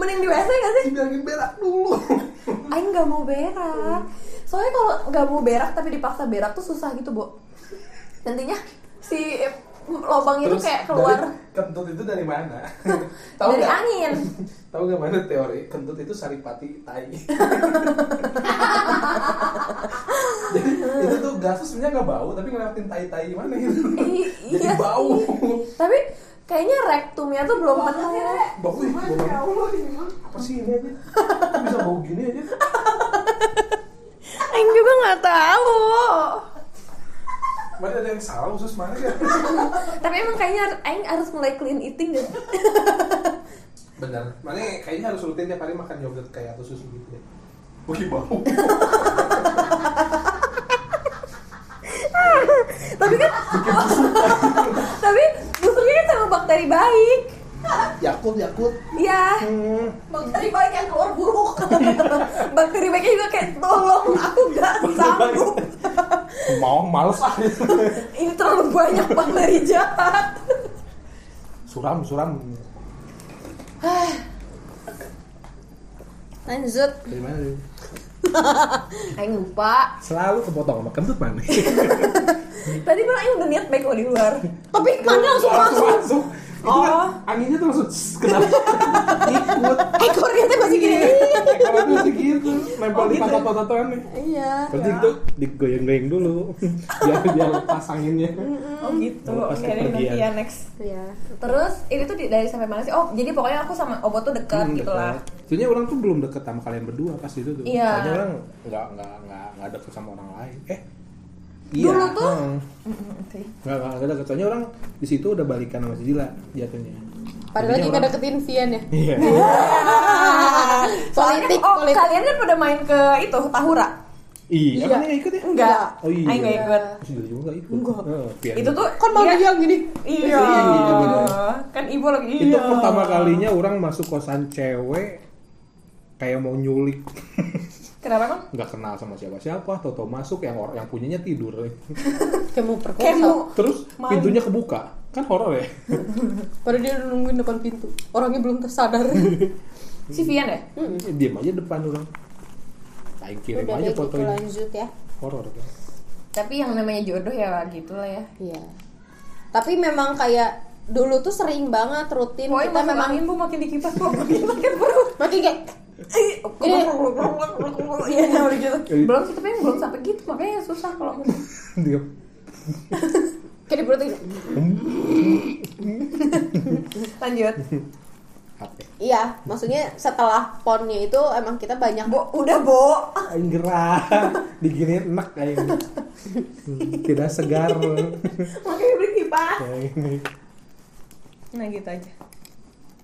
Mending di WC gak sih? bilangin berak dulu Aing nggak mau berak. Soalnya kalau nggak mau berak tapi dipaksa berak tuh susah gitu, Bo. Nantinya si lubang itu kayak keluar dari, kentut itu dari mana dari nggak? angin. tahu nggak mana teori kentut itu saripati tai jadi itu tuh gasnya sebenarnya nggak bau tapi ngelewatin tai tai mana gitu jadi iya bau sih. Tapi kayaknya rektumnya tuh belum penuh. bau ih bau apa sih ini aja Kok bisa bau gini aja Aing juga nggak tahu. Mana ada yang salah khusus mana ya Tapi emang kayaknya Aing harus mulai clean eating deh. bener mana kayaknya harus rutin tiap hari makan yogurt kayak atau susu gitu deh Wih bau tapi kan tapi busuknya kan sama bakteri baik. Yakult Yakult Iya. hmm. Bakteri baik yang keluar buruk. bakteri baiknya juga kayak tolong aku gak sanggup. mau males Ini terlalu banyak bakteri jahat. suram suram Lanjut. dari mana nih? Aing lupa. selalu kepotong sama kentut mana Tadi malah Aing udah niat baik kalau di luar. Tapi mana langsung masuk. masuk itu kan Oh. anginnya tuh langsung kena ikut Ekornya tuh masih gini. ekornya tuh masih gitu nempel di pantat pantat nih Iya. berarti itu digoyang-goyang dulu biar biar lepas anginnya Oh gitu. Oke, nanti ya next. Iya. Terus ini tuh dari sampai mana sih? Oh, jadi pokoknya aku sama Obo tuh dekat Hmm, gitu lah. Sebenarnya orang tuh belum deket sama kalian berdua pas itu tuh. Iya. Orang nggak nggak nggak nggak deket sama orang lain. Eh. Dulu tuh? hmm. Mm-mm, Oke. nggak nggak nggak deket. Soalnya orang di situ udah balikan sama si Dila jatuhnya. Padahal lagi ngedeketin Vian ya. Iya. Soalnya Politik, oh politik. kalian kan pada main ke itu Tahura. Iya. Iya. Emang ikut ya? Enggak. Oh iya. Aing nggak ikut. Dila juga nggak ikut. Enggak. Oh, Itu tuh Kan mau dia- dia gini. Iya. Iya, bener. Kan ibu lagi. Itu iya. pertama kalinya orang masuk kosan cewek kayak mau nyulik Kenapa emang? nggak kenal sama siapa-siapa toto masuk yang orang yang punyanya tidur Kayak mau perkosa. Kayak terus Malu. pintunya kebuka kan horor ya Padahal dia udah nungguin depan pintu. Orangnya belum tersadar. si Vian ya? diam aja depan orang Aing kirim Udah aja deh gitu fotonya lanjut ya. horor kan Tapi yang namanya jodoh ya gitu lah ya. Iya. Tapi memang kayak dulu tuh sering banget rutin Pokoknya kita memang angin bu makin dikipas bu makin makin perut. makin kayak Iya, udah gitu. Belum sih, tapi belum sampai gitu, makanya susah kalau diam kayak di perut lanjut. Iya, maksudnya setelah ponnya itu emang kita banyak Bo, udah bo. Gerah diginiin enak Hmm, tidak segar Makanya beli kipas. Nah gitu aja.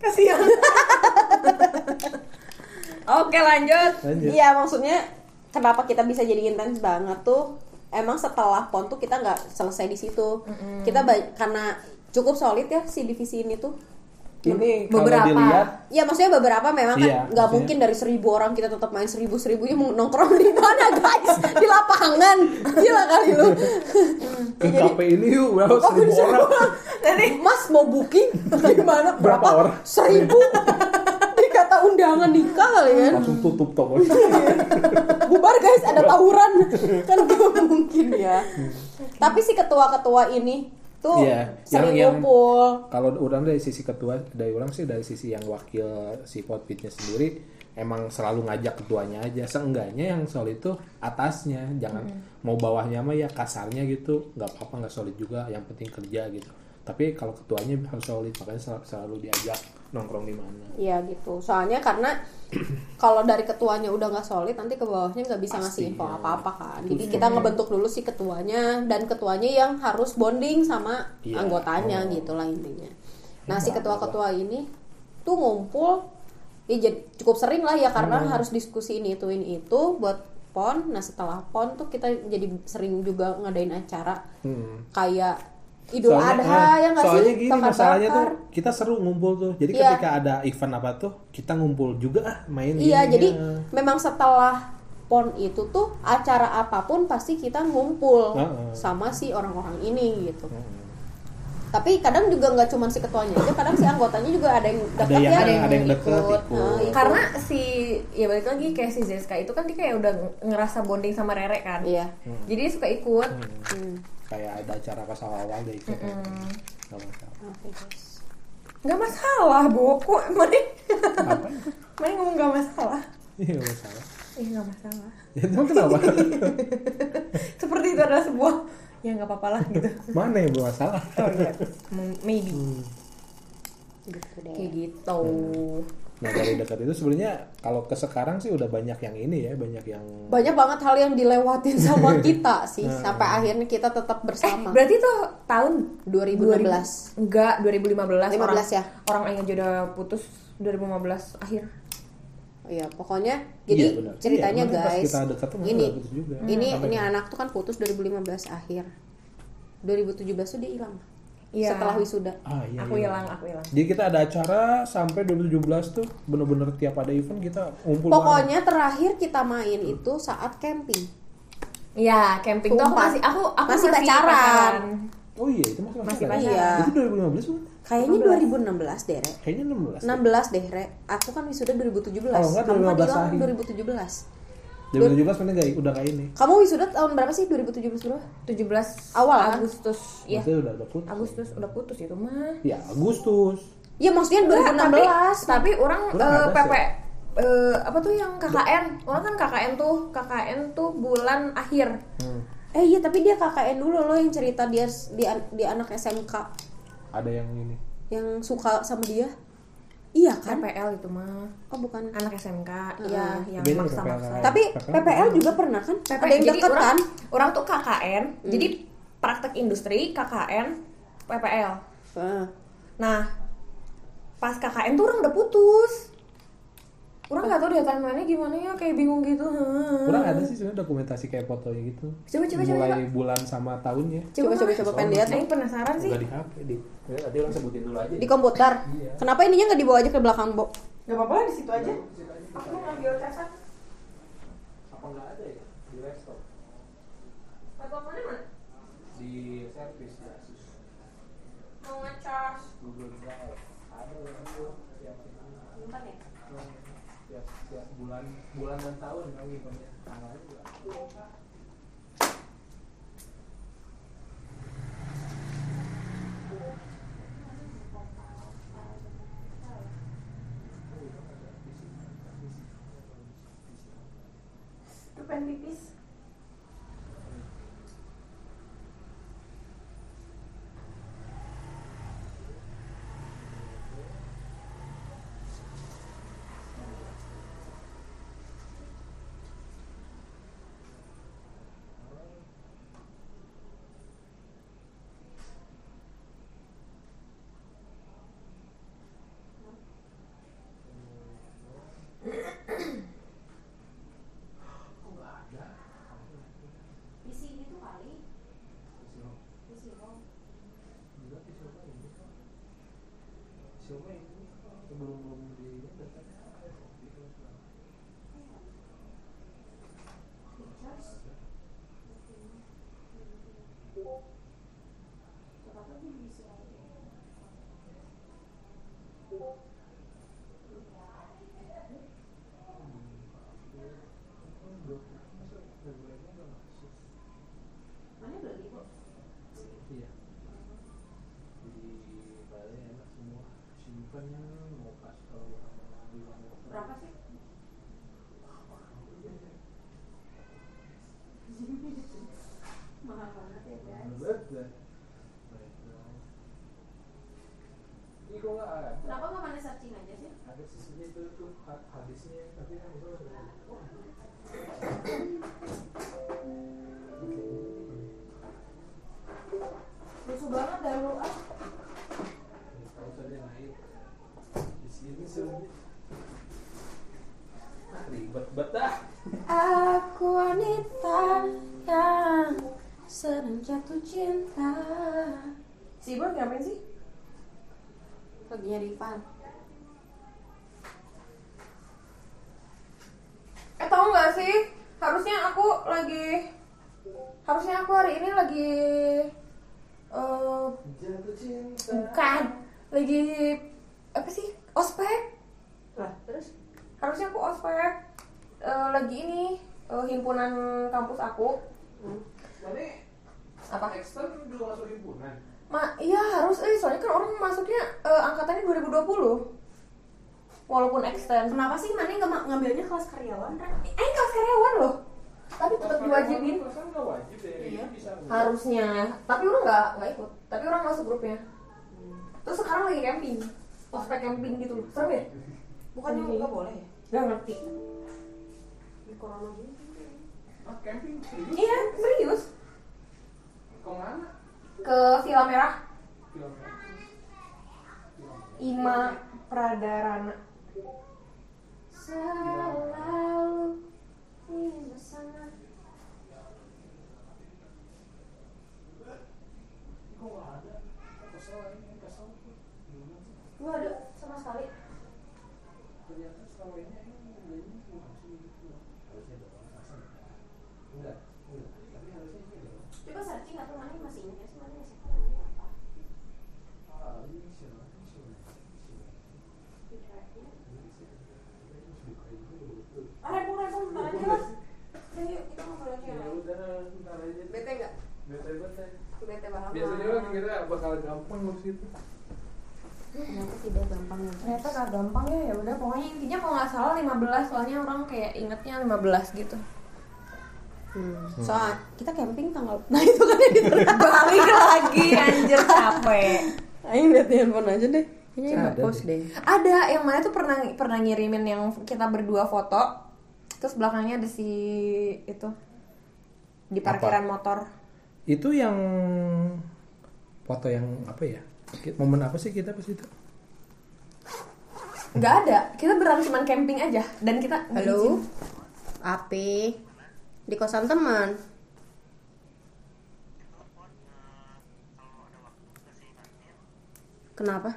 Kasihan. Oke lanjut. Iya, maksudnya kenapa kita bisa jadi intens banget tuh emang setelah pon tuh kita nggak selesai di situ. Kita ba- karena cukup solid ya si divisi ini tuh. ini kalau Beberapa. dilihat Ya maksudnya beberapa memang kan Iya, nggak maksudnya- mungkin dari seribu orang kita tetap main seribu seribunya mau nongkrong di mana guys di lapangan gila kali lu ke KP ini yuk berapa Oh, seribu seribu orang orang. Jadi Mas mau booking gimana Berapa orang? seribu undangan nikah kali kan langsung tutup toko bubar guys ada tawuran. Kan gak mungkin ya. Tapi si ketua-ketua ini tuh Iya, sering yang- ngumpul. kalau orang dari sisi ketua dari orang sih dari sisi yang wakil si potpitnya sendiri emang selalu ngajak ketuanya aja. Seenggaknya yang solid itu atasnya. Jangan mau bawahnya mah ya kasarnya gitu. Nggak apa-apa nggak solid juga. Yang penting kerja gitu. Tapi kalau ketuanya harus solid makanya sel- selalu diajak nongkrong di mana Iya gitu. Soalnya karena kalau dari ketuanya udah nggak solid, nanti ke bawahnya nggak bisa ngasih Pasti, info ya. apa-apa kan. Jadi kita ngebentuk dulu si ketuanya dan ketuanya yang harus bonding sama Iya. anggotanya Oh. gitu lah intinya. Nah si ketua-ketua ini tuh ngumpul, ya jadi cukup sering lah ya karena Hmm. harus diskusi ini itu ini itu buat pon. Nah setelah pon tuh kita jadi sering juga ngadain acara Hmm. kayak Idul Soalnya- Adha eh, ya nggak sih? soalnya gini masalahnya tuh kita seru ngumpul tuh jadi Iya. ketika ada event apa tuh kita ngumpul juga ah main Iya, gini, jadi memang setelah pon itu tuh acara apa pun pasti kita ngumpul Heeh. sama si orang-orang ini gitu. Hmm. Tapi kadang juga nggak cuma si ketuanya aja, kadang si anggotanya juga ada yang Ada dekat yang- ya, ada yang deket, ikut. Nah, ikut. karena si ya balik lagi kayak si Zeska itu kan dia kayak udah ngerasa bonding sama Rere kan iya. jadi dia suka ikut Hmm. Kayak ada acara pas awal-awal deh ikut Nggak masalah. Oke, guys. nggak masalah bu. Kok mana apa? Mana ngomong nggak masalah. Iya nggak masalah. Eh nggak masalah. Ya emang kenapa? Seperti itu adalah sebuah ya nggak apa-apa lah gitu. Mana yang bermasalah? Oh iya maybe. Gitu deh. kayak gitu nah dari dekat itu sebenarnya kalau ke sekarang sih udah banyak yang ini ya banyak yang Banyak banget hal yang dilewatin sama kita sih Nah. sampai akhirnya kita tetap bersama. berarti tuh tahun 2016. 2000 enggak 2015 orang 15 ya? orang aja udah putus 2015 akhir Iya, pokoknya jadi Iya, benar. ceritanya Iya, guys. kita dekat tuh ini juga. ini Sampai ini kan? anak tuh kan putus 2015 akhir. 2017 tuh dia hilang. Iya. Setelah wisuda. ah iya aku iya. hilang aku hilang jadi kita ada acara sampai 2017 tuh bener-bener tiap ada event kita ngumpul bareng. Pokoknya terakhir kita main itu saat camping. Iya, camping tuh aku masih aku aku Masih pacaran. oh iya itu masih Masih pacaran. Iya. itu 2015 bukan? Kayaknya 2016 deh, Re. kayaknya 16 16 deh, Re. Aku kan wisuda 2017. Kalau enggak, Kamu kan 2015 hilang akhir. 2017. 2017 mana gak udah kayak ini Kamu wisuda tahun berapa sih? 2017 berapa? 17 Awal, kan? Agustus ya Maksudnya udah udah putus Agustus udah putus itu mah ya Agustus Iya, maksudnya 2016. tapi, tapi orang eh, nggak ada PP eh, apa tuh yang KKN orang kan KKN tuh KKN tuh bulan akhir Hmm. Eh iya, tapi dia KKN dulu loh yang cerita dia di, di anak SMK ada yang ini yang suka sama dia. Iya kan? PPL itu mah Oh, bukan. anak SMK iya yang Beda maksa PPL. maksa Tapi PPL PPL juga pernah kan? PP, Ada yang jadi deket orang, kan? orang tuh KKN jadi praktek industri KKN PPL Ah. Nah, pas KKN tuh orang udah putus. Orang nggak tahu deh timelinenya gimana ya, kayak bingung gitu. Hmm. kurang ada sih sebenarnya dokumentasi kayak fotonya gitu Coba, coba, coba, mulai coba. bulan sama tahunnya Coba coba coba pengen lihat Aing dong. penasaran sih. udah di HP di ya, tadi orang sebutin dulu aja Di komputer. Iya. Kenapa ininya nggak dibawa aja ke belakang, Bo? Gak apa-apa di situ aja. Aku ngambil casan. apa nggak ada ya di laptop Laptop mana mana? di servis di Asus Mau ngecas. Google Drive ada yang itu tiap bulan bulan dan tahun lagi banyak tanggalnya juga Itu pen pipis. Corona gini. Ah, camping serius? iya serius Ke mana? ke Villa Merah Kilometer. Ima Pradarana Selalu ingin bersama. Kok nggak ada? Kesel ini, kesel. Gimana sih? Nggak ada sama sekali. Ternyata selama ini emang belinya bukan sih gitu. Harusnya doang, masa enggak? Enggak, enggak. Tapi harusnya sih doang. Coba searching atau mana masih ingat ya sih mana sih namanya apa? Ah, ini siapa? Ini siapa? Ini siapa? Ini siapa? Ini suka itu betul. Ah, Repung, Repung, bentar aja lah. Udah yuk, kita ngobrol aja Ya lah. udah, ntar aja. Bete nggak? Bete bete. Bete banget. Biasanya orang kira bakal gampang ngurus itu. Ternyata tidak gampang ya. ternyata gak gampang ya ya udah pokoknya intinya kalau nggak salah 15 soalnya orang ingetnya 15 gitu Hmm. Soal kita camping tanggal Nah itu kan yang balik lagi anjir capek Ayo lihat di handphone aja deh Kayaknya Ada nggak post deh. deh ada yang mana tuh pernah pernah ngirimin yang kita berdua foto terus belakangnya ada si itu di parkiran motor Itu yang foto yang apa ya? Momen apa sih kita pas itu? Nggak ada kita beneran cuman camping aja dan kita Halo Api Di kosan teman Kenapa?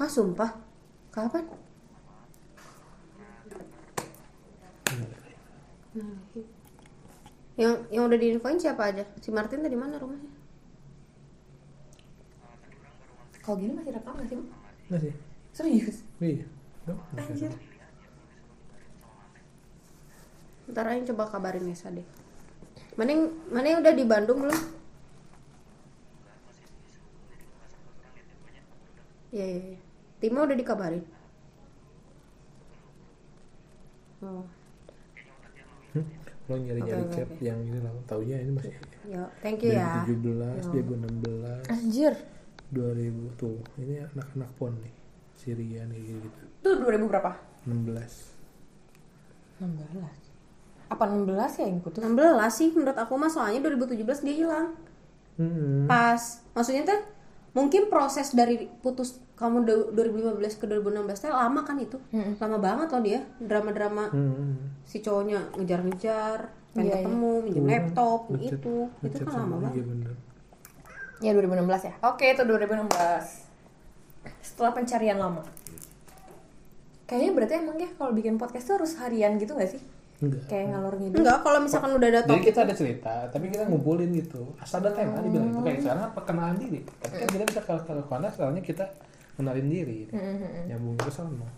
Hah sumpah? Kapan? Yang yang udah diinfoin siapa aja? Si Martin tadi mana rumahnya? Kalau gini masih rekam nggak sih Bu? Enggak sih? serius Iya. Anjir Ntar aja coba kabarin Nesa deh. Mana yang, mana yang udah di Bandung belum? Iya, iya, iya. Timo udah dikabarin. Oh, Hmm? Lo nyari-nyari oke, cap oke. yang ini lah. Taunya ini masih ya, thank you ya. 2017, 2016, anjir 2000 tuh. Ini anak-anak pon nih. Syria nih gitu. tuh 2000 berapa 16. 16 apa 16 ya yang putus 16 sih menurut aku mah soalnya 2017 dia hilang. Hmm. Pas maksudnya tuh mungkin proses dari putus kamu du- 2015 ke 2016 teh lama kan itu. Mm-mm. Lama banget loh dia. Drama-drama Hmm. si cowoknya ngejar-ngejar, pengen Iya, ketemu, minjem laptop, Ngechat- itu. Itu ngechat kan lama banget. Iya bener. Ya 2016 ya. Oke, itu 2016. Setelah pencarian lama. Kayaknya berarti emang ya kalau bikin podcast tuh harus harian gitu gak sih? Enggak. Kayak ngalor ngidul. Enggak, kalau misalkan udah ada Jadi topik kita ada cerita, tapi kita ngumpulin gitu. Asal ada tema dibilang itu kayak sekarang perkenalan diri. Tapi kan kita bisa ke ke ke mana soalnya kita kenalin diri. Nyambung ke sana.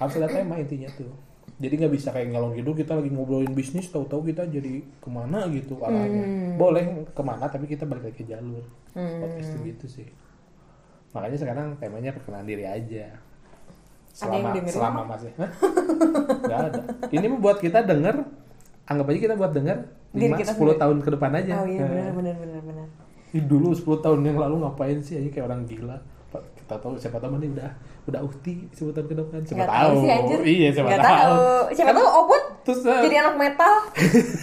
Harus ada tema intinya tuh. Jadi nggak bisa kayak ngalor ngidul kita lagi ngobrolin bisnis tahu-tahu kita jadi ke mana gitu arahnya. Boleh ke mana tapi kita balik lagi ke jalur. Podcast tuh gitu sih. Makanya sekarang temanya perkenalan diri aja. Ada yang Selama selama masih nggak ada. Ini buat kita denger anggap aja kita buat denger Diri 5 kita 10 sendiri. tahun ke depan aja. Oh iya Nah, benar benar benar benar. Dulu 10 tahun yang lalu ngapain sih aja kayak orang gila. Tahu siapa tahu mana udah udah uhti 10 tahun ke depan. Siapa Nggak tahu. sih anjir. Iya, siapa Nggak tahu. Siapa tahu Oput Terus eh, jadi anak metal.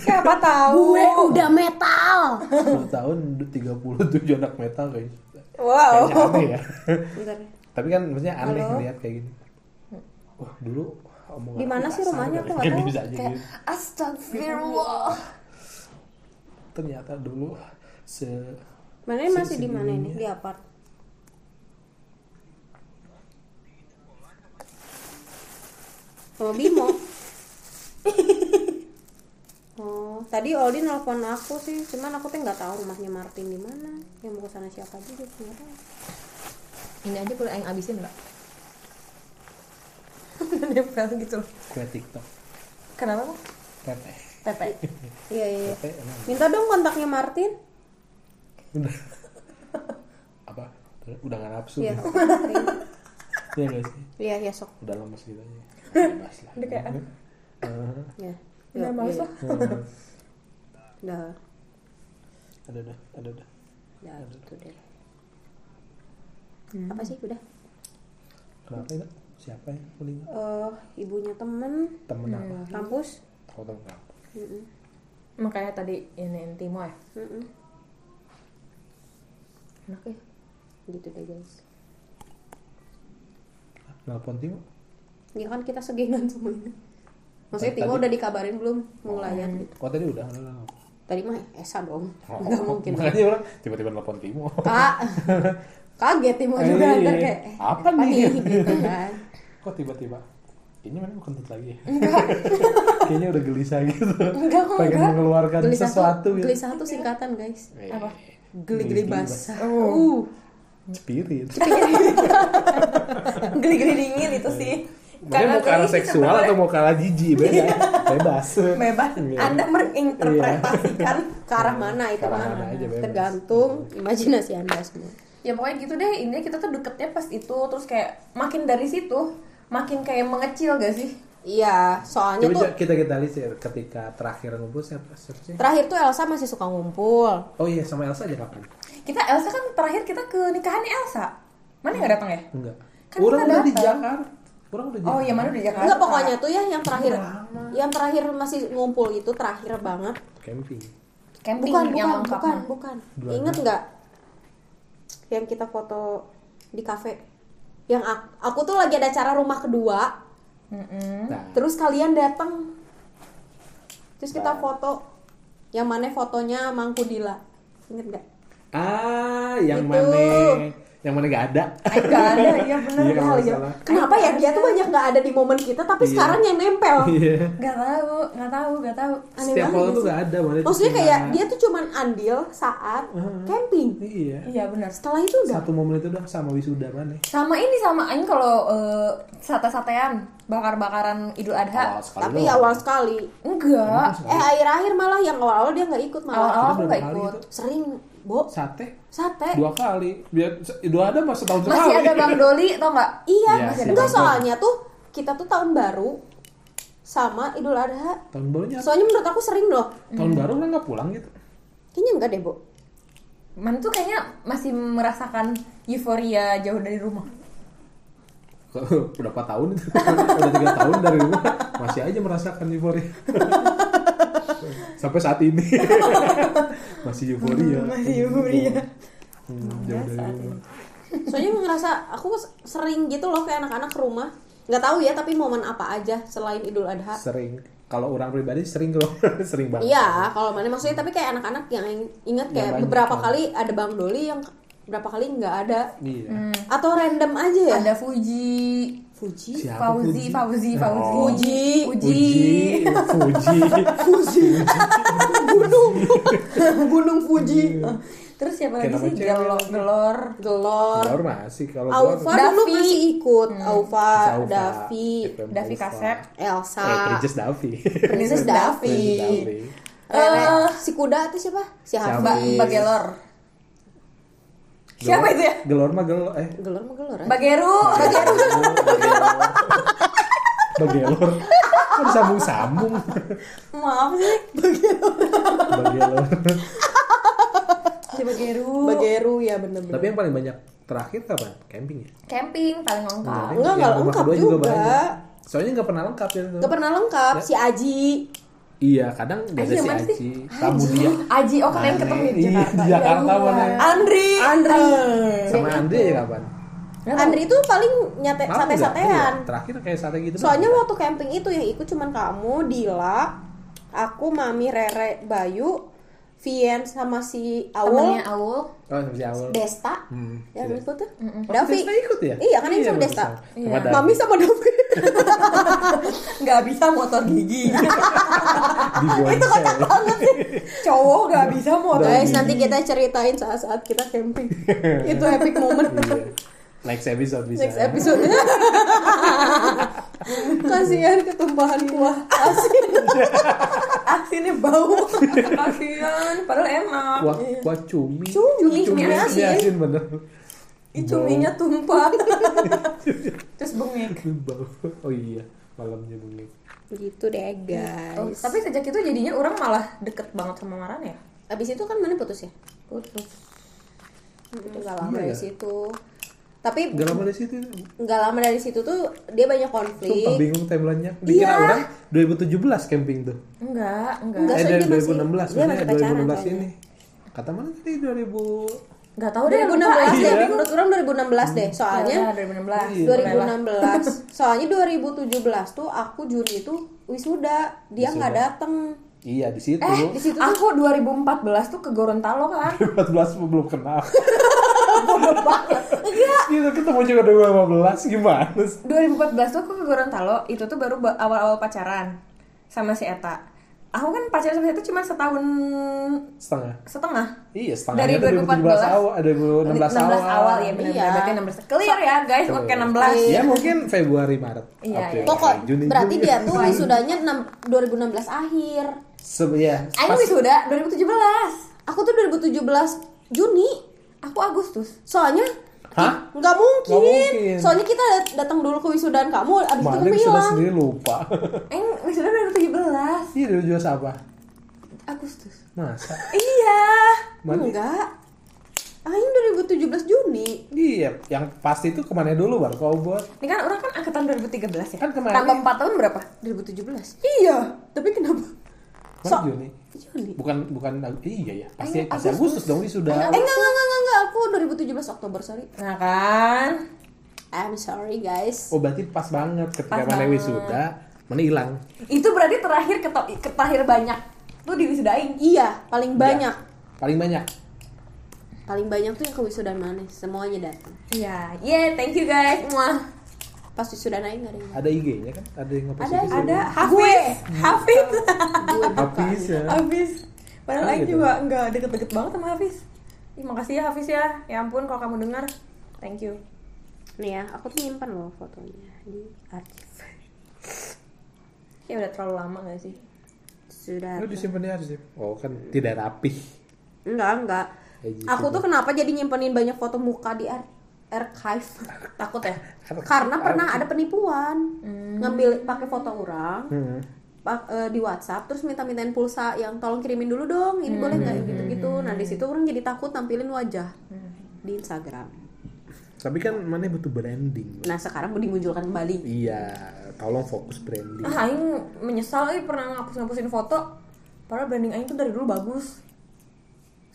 siapa tahu. gue udah metal 10 tahun 37 anak metal kayaknya. Wow. Kayaknya aneh ya. Bentar. Tapi kan maksudnya aneh Halo? lihat kayak gini. Wah, dulu Di mana sih rumahnya? Aku nggak Kan tahu. bisa aja Kayak gitu. astagfirullah. Ternyata dulu se mana masih di mana ini di apart sama Bimo oh tadi Aldi nelfon aku sih cuman aku tuh nggak tahu rumahnya Martin di mana yang mau ke sana siapa juga nggak tahu Ini aja boleh yang abisin nggak? Nempel gitu loh. kue TikTok. Kenapa kok? Tete. Tete. iya iya iya. Minta dong kontaknya Martin Udah. Apa? Udah gak nafsu. iya ya? Iya gak sih? iya iya sok Udah lama segitu aja. Bebas lah. Udah kayak Eh, ya Udah males lah. eh, udah Ada dah, ada dah. udah gitu deh apa sih udah Kenapa ya? Siapa yang meninggal? eh ibunya temen Temen apa? kampus Oh, temen kamu. Mm-mm. Makanya tadi ini Timo ya. Mm-mm. Enak ya. gitu deh guys Nelpon Timo? Ya kan kita segengan semuanya maksudnya Tadi- Timo udah dikabarin belum mau layar gitu Oh tadi udah, tadi mah Esa dong Oh, nggak mungkin Makanya orang tiba-tiba nelpon Timo. kak kaget Timo Eh, juga iya. ntar kayak eh, Apa nih? gitu kan Kok tiba-tiba? Ini mana kentut lagi ya? Kayaknya udah gelisah gitu. Enggak, kok Pengen enggak. mengeluarkan gelisah sesuatu tuh gitu. gelisah tuh singkatan guys Eh, Apa? geli-geli basah Oh. uh Spirit. Geli-geli dingin itu sih. Makanya mau ke arah seksual atau mau ke arah jijik beda. Bebas. bebas. Iya. Anda menginterpretasikan ke arah mana itu arah mana aja bebas. tergantung imajinasi anda semua ya pokoknya gitu deh ini kita tuh deketnya pas itu terus kayak makin dari situ makin kayak mengecil gak sih iya soalnya Coba tuh kita kita lihat sih ketika terakhir ngumpul siapa sih? terakhir tuh Elsa masih suka ngumpul Oh iya sama Elsa aja kapan? kita Elsa kan terakhir kita ke nikahannya Elsa mana nggak datang ya Enggak. Kan Orang kita udah di. Jakarta. Orang udah oh ya mana di Jakarta Enggak pokoknya tuh ya yang terakhir. Lama. yang terakhir masih ngumpul itu terakhir banget. Camping. camping bukan yang bukan lengkap bukan bukan. Dua inget nggak yang kita foto di kafe? Yang aku, aku tuh lagi ada acara rumah kedua. Mm-mm. Nah, terus kalian datang. Terus kita Nah. foto. Yang mana fotonya Mangkudila inget nggak? Ah yang Itu. mana yang mana gak ada. Nggak ada iya benar Iya, nggak ya kenapa ya dia tuh banyak nggak ada di momen kita tapi Iya. sekarang yang nempel Iya. nggak tahu nggak tahu nggak tahu Aneh Setiap nggak tuh gak ada. Mana maksudnya cuma- kayak dia tuh cuman andil saat Hmm. camping Iya. iya benar setelah itu udah Satu momen itu doang sama wisuda mana? sama ini sama Aing kalau eh, sate-satean bakar-bakaran Idul Adha Awal sekali tapi doang. awal sekali enggak eh akhir-akhir malah yang awal dia nggak ikut malah awal-awal aku nggak kali ikut itu? sering bo Sate sate dua kali. Biar dua ada mas setahun sekali. masih ada Bang Doli tau nggak iya Iya sih, enggak betul. soalnya tuh kita tuh tahun baru sama Idul Adha Tahun barunya. soalnya menurut aku sering loh Tahun baru kan nggak pulang gitu. kayaknya enggak deh bo Man tuh kayaknya masih merasakan euforia jauh dari rumah. Berapa tahun itu? Udah tiga tahun dari rumah masih aja merasakan euforia. Sampai saat ini masih euforia. Masih euforia. Hmm, jauh dari rumah. soalnya ngerasa aku sering gitu loh kayak anak-anak ke rumah nggak tahu ya tapi momen apa aja selain Idul Adha Sering. Kalau orang pribadi sering kalau sering banget. Iya, kalau mana maksudnya tapi kayak anak-anak yang ingat kayak banyak beberapa kan. kali ada Bang Doli yang berapa kali nggak ada Iya. atau random aja ya. Ada Fuji, Fuji. Siapa Fauzi, Fauzi, Oh. Fauzi, Fuji. Fuji, Fuji. Fuji. Gunung. Gunung Fuji. Terus siapa lagi sih? Gelor, gelor. Gelor. Gelor masih kalau Aufa Gelor- dulu Davi. masih ikut. Aufa, Saufa, Davi, Davi Aufa. kaset. Elsa, Eh, Princess Davi. Princess Davi. Princess Davi. Rere. Eh. si kuda itu siapa? Si Siapa? Mbak Hafi. Gelor. Siapa itu ya? Gelor mah gelor eh Gelor mah gelor. ya? Mbak Geru. Bagelor. Kok disambung-sambung? Maaf sih. Bagi lo. Coba Geru. Bageru ya bener-bener. Tapi yang paling banyak terakhir kapan? Camping ya? Camping paling lengkap. Enggak, Yang enggak rumah lengkap kedua juga. Soalnya nggak pernah lengkap ya. Gak pernah lengkap si Aji. Iya, kadang nggak ada si sih? Aji. Kamu dia. Aji, oh kalian ketemu di Iya, Jakarta. di Jakarta Ya mana? Andri. Andri. Sama Andre ya kapan? Andri itu paling nyate sate-satean. Iya, Terakhir kayak sate gitu. Soalnya waktu camping itu yang ikut cuman kamu, Dila, aku, Mami, Rere, Bayu, Vien sama si Temennya Awul, Aul. Oh, sama si awal. Desta. Hmm, Ya, iya. ikut tuh. Oh, Davi. Desta ikut ya? Iya, kan ini sama bagus Desta. sama- Iya. sama. Mami sama Davi. Nggak bisa motor gigi. di Bonsai. Cowok nggak bisa motor. Guys, nanti kita ceritain saat-saat kita camping. itu epic moment. Iya. Next episode bisa. Next episode. Kasihan ketumpahan kuah asin. Asinnya bau. Kasian. Padahal enak. Kuah, kuah cumi. Cumi, cumi asin. asin bener. Ih, cuminya tumpah. Terus bengek. Bau. Oh iya, malamnya bengek. Gitu deh, Oh, guys. tapi sejak itu jadinya orang malah deket banget sama Maran ya? Abis itu kan mana putus ya? Putus. Itu gak lama Iya dari ya? situ. Tapi Gak lama dari situ. nggak lama dari situ tuh dia banyak konflik. Sumpah bingung timelinenya. Dikira Iya. orang 2017 camping tuh. Enggak, enggak. Enggak, eh dari dia masih- 2016 dia masih pacaran 2016 soalnya. ini. Kata mana tadi 2000 Enggak tahu deh. 2016 deh, Iya. menurut orang 2016 deh. Soalnya Ya, 2016. Iya. 2016. Soalnya 2017 tuh aku Juni itu wisuda, dia nggak dateng. Iya di situ. Eh, Di situ tuh aku 2014 tuh ke Gorontalo kan. 14 belum kenal. Bodoh banget. Enggak. Gitu ketemu juga 2015 gimana sih? 2014 tuh aku ke Gorontalo, itu tuh baru ba- awal-awal pacaran sama si Eta. Aku kan pacaran sama si Eta cuma setahun Setengah. setengah. Iya, setengahnya Dari tuh 2017 awal, eh, 2016 16 awal. awal ya benar Iya. berarti 16 clear ya guys oke 16 Ya mungkin Februari Maret. Iya, April, iya. Pokok Juni, berarti Juli. dia tuh wisudanya 6, 2016 akhir. Se- ya, pas- wisuda 2017 Aku tuh 2017 Juni. Aku Agustus Soalnya Hah? nggak mungkin. Nggak mungkin. Soalnya kita dat- datang dulu ke wisudaan kamu, abis itu Mana kamu bisa hilang. sendiri lupa. Aing wisuda 2017 Iya, dulu juga siapa? Agustus Masa? iya Mana? Enggak. Aing 2017 Juni. Iya, yang pasti itu ke mana dulu baru kau buat? ini kan orang kan angkatan 2013 ya Kan kemarin- tambah 4 tahun berapa 2017. Iya, tapi kenapa? Mana So- Juni? Juni. Bukan bukan iya ya, pasti Ayo, pasti Agustus. Agustus dong ini sudah. Eh enggak enggak enggak enggak, aku 2017 Oktober, sorry. nah kan I'm sorry guys. Oh berarti pas banget ketika Pas mana banget. wisuda, mana hilang. itu berarti terakhir keto- terakhir banyak tuh di wisuda Aing Iya, paling banyak. Paling banyak. Paling banyak tuh yang ke wisudaan mana? Semuanya datang. iya yeah thank you guys Mwah. Pas wisudaan Aing enggak ada yang Ada IG-nya kan? Ada yang ngepost Ada, ada Hafiz Hafiz. Hafiz ya. Hafiz padahal Aing gitu. juga nggak deket-deket banget sama Hafiz Ih, makasih ya Hafiz ya ya ampun kalau kamu dengar thank you Nih ya, aku tuh nyimpan loh fotonya di arsip. ya udah terlalu lama gak sih Sudah. Lu disimpan di arsip. Oh kan tidak rapih. Enggak, enggak. Gitu. Aku tuh kenapa jadi nyimpenin banyak foto muka di ar- archive? takut ya Karena pernah ada penipuan. Ngambil pakai foto orang. Hmm. pak- eh, di WhatsApp terus minta-mintain pulsa yang tolong kirimin dulu dong ini boleh nggak gitu-gitu nah di situ orang jadi takut tampilin wajah di Instagram Tapi kan mana butuh branding. nah sekarang mau dimunculkan kembali Iya, tolong fokus branding. ah Aing menyesal Aing pernah ngapus-ngapusin foto padahal branding Aing tuh dari dulu bagus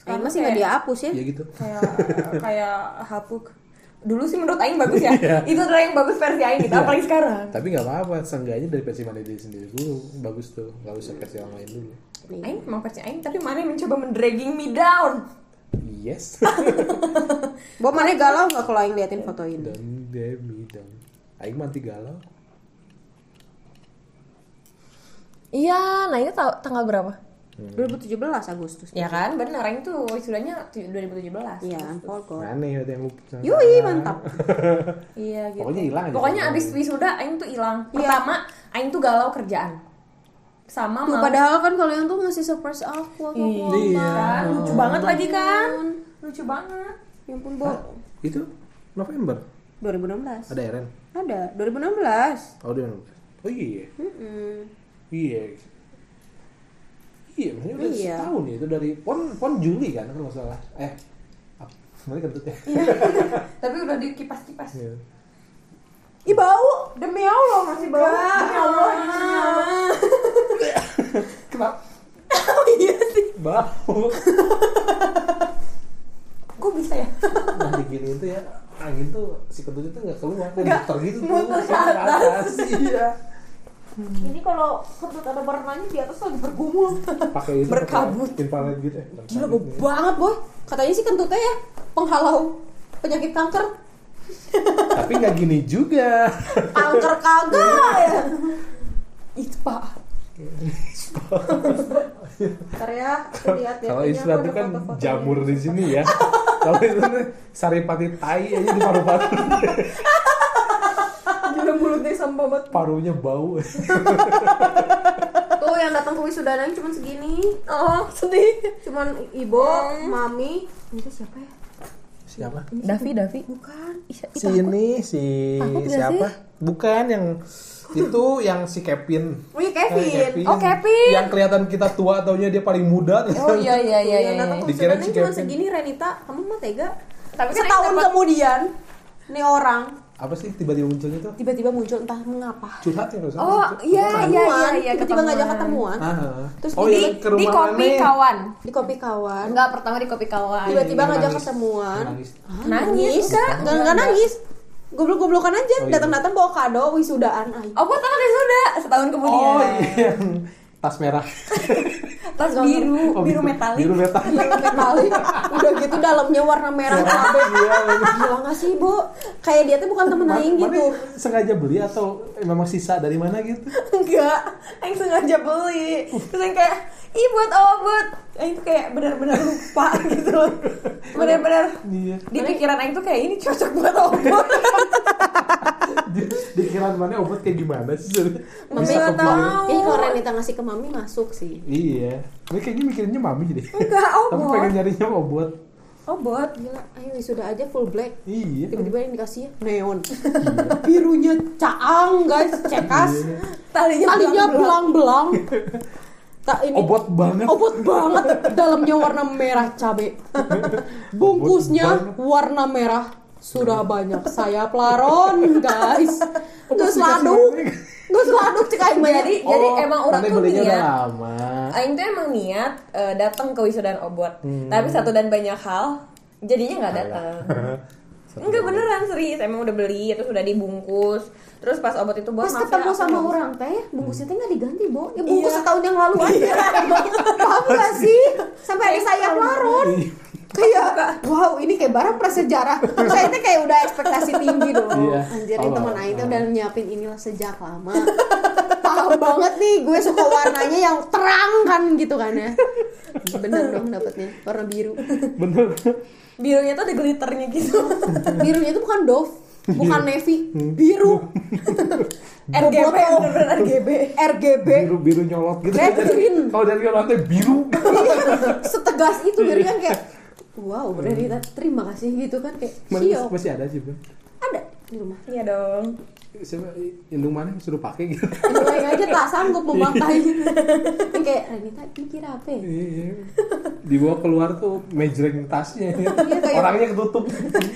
Aing masih nggak dihapus ya Ya gitu. kayak kayak hapuk dulu sih menurut Aing bagus ya. Itu adalah yang bagus versi Aing gitu apalagi sekarang. Tapi nggak apa-apa, seenggaknya dari versi mana diri sendiri dulu bagus tuh, nggak usah versi orang lain dulu. Aing emang versi Aing tapi mana yang mencoba mendragging me down? Yes. Bo mana galau nggak kalau Aing liatin foto ini? Dan demi dan Aing mati galau. iya nah itu tanggal berapa 2017 Agustus. Ya kan? Benar. Aing tuh wisudanya 2017 iya forgot Mana ya yang lupa? Yui mantap. Iya gitu. Pokoknya hilang aja. pokoknya abis wisuda Aing tuh hilang. Iya. pertama Aing tuh galau kerjaan. Sama Tuh, padahal kan kalian tuh ngasih surprise aku aku aku Iya. kan? Lucu banget lagi kan? Lucu banget. Ya ampun Bo. Itu? November. 2016 Ada Eren. ada. 2016 Oh dia Oh iya. Mm-mm. Iya. Iya, maksudnya udah Iya. setahun ya itu dari pon pon Juli kan kalau nggak salah. Eh? Nanti kentut ya. Tapi udah dikipas-kipas. Iya. Ih bau. Demi Allah masih bau. Demi Allah. Kenapa? Oh iya sih. Bau. Kok bisa ya? Nah digini itu ya angin tuh si kentutnya tuh nggak keluar, Nggak, muter gitu tuh. muter ke ke atas. Iya. Ini kalau kentut ada warnanya di atas lagi bergumul. Pakai itu Berkabut. infrared gitu ya. Gila bau banget boy. Katanya sih kentutnya ya penghalau penyakit kanker. Tapi nggak gini juga. Kanker kagak ya. Itu pak. Ntar ya, lihat ya. Kalau istilah itu kan jamur di sini ya. Kalau itu saripati tai aja di paru-paru. Mulutnya sampah banget. Parunya bau. Tuh yang datang ke wisudanya cuma segini. Oh sedih. Cuman ibu, mami. Ini tuh siapa ya? Siapa? Davi, Davi. Bukan. Si ini si Takut siapa? Bukan yang itu yang si Kevin. Oh iya Eh, Kevin. Oh, Kevin. Yang kelihatan kita tua taunya dia paling muda. Oh iya iya iya yang iya. datang ke Dikira si cuma Kevin. segini Renita. Kamu mah tega. Tapi kan Setahun dapat- kemudian, nih orang Apa sih tiba-tiba munculnya tuh? tiba-tiba muncul entah mengapa. Curhat ya nggak usah? Oh iya iya iya iya tiba-tiba ngajak ketemuan. Ah. Terus oh, di- yang ke di kopi kawan. Di kopi kawan. Enggak pertama di kopi kawan. Tiba-tiba Iya, ngajak ketemuan. Nangis. Ah, Nangis, Enggak, enggak. nangis. Goblok-goblokan aja, Oh, iya. datang-datang bawa kado wisudaan. Oh anak sudah setahun kemudian. Oh iya. Tas merah. Tas biru, Oh, biru metalik. Biru metalik. Biru metalik. Udah gitu dalamnya warna merah cabe. Iya. Gila nggak sih, Bu? Kayak dia tuh bukan temen aing gitu. sengaja beli atau memang sisa dari mana gitu? Enggak, yang sengaja beli. Terus yang kayak, ih buat? Yang itu kayak benar-benar lupa gitu loh. Benar-benar Iya. di pikiran Aing tuh kayak ini cocok buat obot. Di- Dikira mana obat kayak gimana sih? Mami nggak tahu. Kayaknya kalau Renita ngasih ke Mami masuk sih. Iya. Ini kayaknya mikirinnya mami deh. Enggak, Tapi obot. pengen nyarinya obat. Obot. Gila, ayo wisuda aja full black. Iya. Tiba-tiba yang dikasih neon. Birunya caang, guys, cekas. Talinya Talinya belang-belang. Tak ini Obat banget. Obot banget. Dalamnya warna merah cabe. Bungkusnya warna merah. Sudah banyak saya pelaron, guys. Gus laduk. Gus laduk cek aing mah ya. Jadi, jadi emang orang tuh niat. Aing tuh emang niat eh, datang ke wisudaan obot. Tapi satu dan banyak hal jadinya nggak datang. Enggak beneran serius, emang udah beli terus udah dibungkus. Terus pas obot itu buat Pas ya, ketemu aku sama orang teh, bungkusnya teh nggak diganti, Bo. Ya bungkus Iya. setahun yang lalu aja. Paham gak sih? Sampai ada sayap. Kayak, wow ini kayak barang prasejarah. Saya teh kayak udah ekspektasi tinggi dong. Iya. Anjir, ini Oh, teman Aing teh oh. udah nyiapin inilah sejak lama. Paham banget nih, gue suka warnanya yang terang kan gitu kan ya. Bener dong dapetnya, warna biru. Bener. Birunya tuh ada glitternya gitu. Birunya itu bukan Dove, bukan navy, biru. RGB, bener-bener RGB. RGB. Biru biru nyolot gitu. Red green. Kalau dari lantai biru. setegas itu biar kan kayak wow berarti terima kasih gitu kan kayak Mana siok masih ada sih, Bang. ada di rumah Iya dong. Siapa indung mana yang suruh pakai gitu. Yang aja tak sanggup memakai Ini kayak Renita ini kira apa ya? Iya. Dibawa keluar tuh mejreng tasnya. kayak- Orangnya ketutup.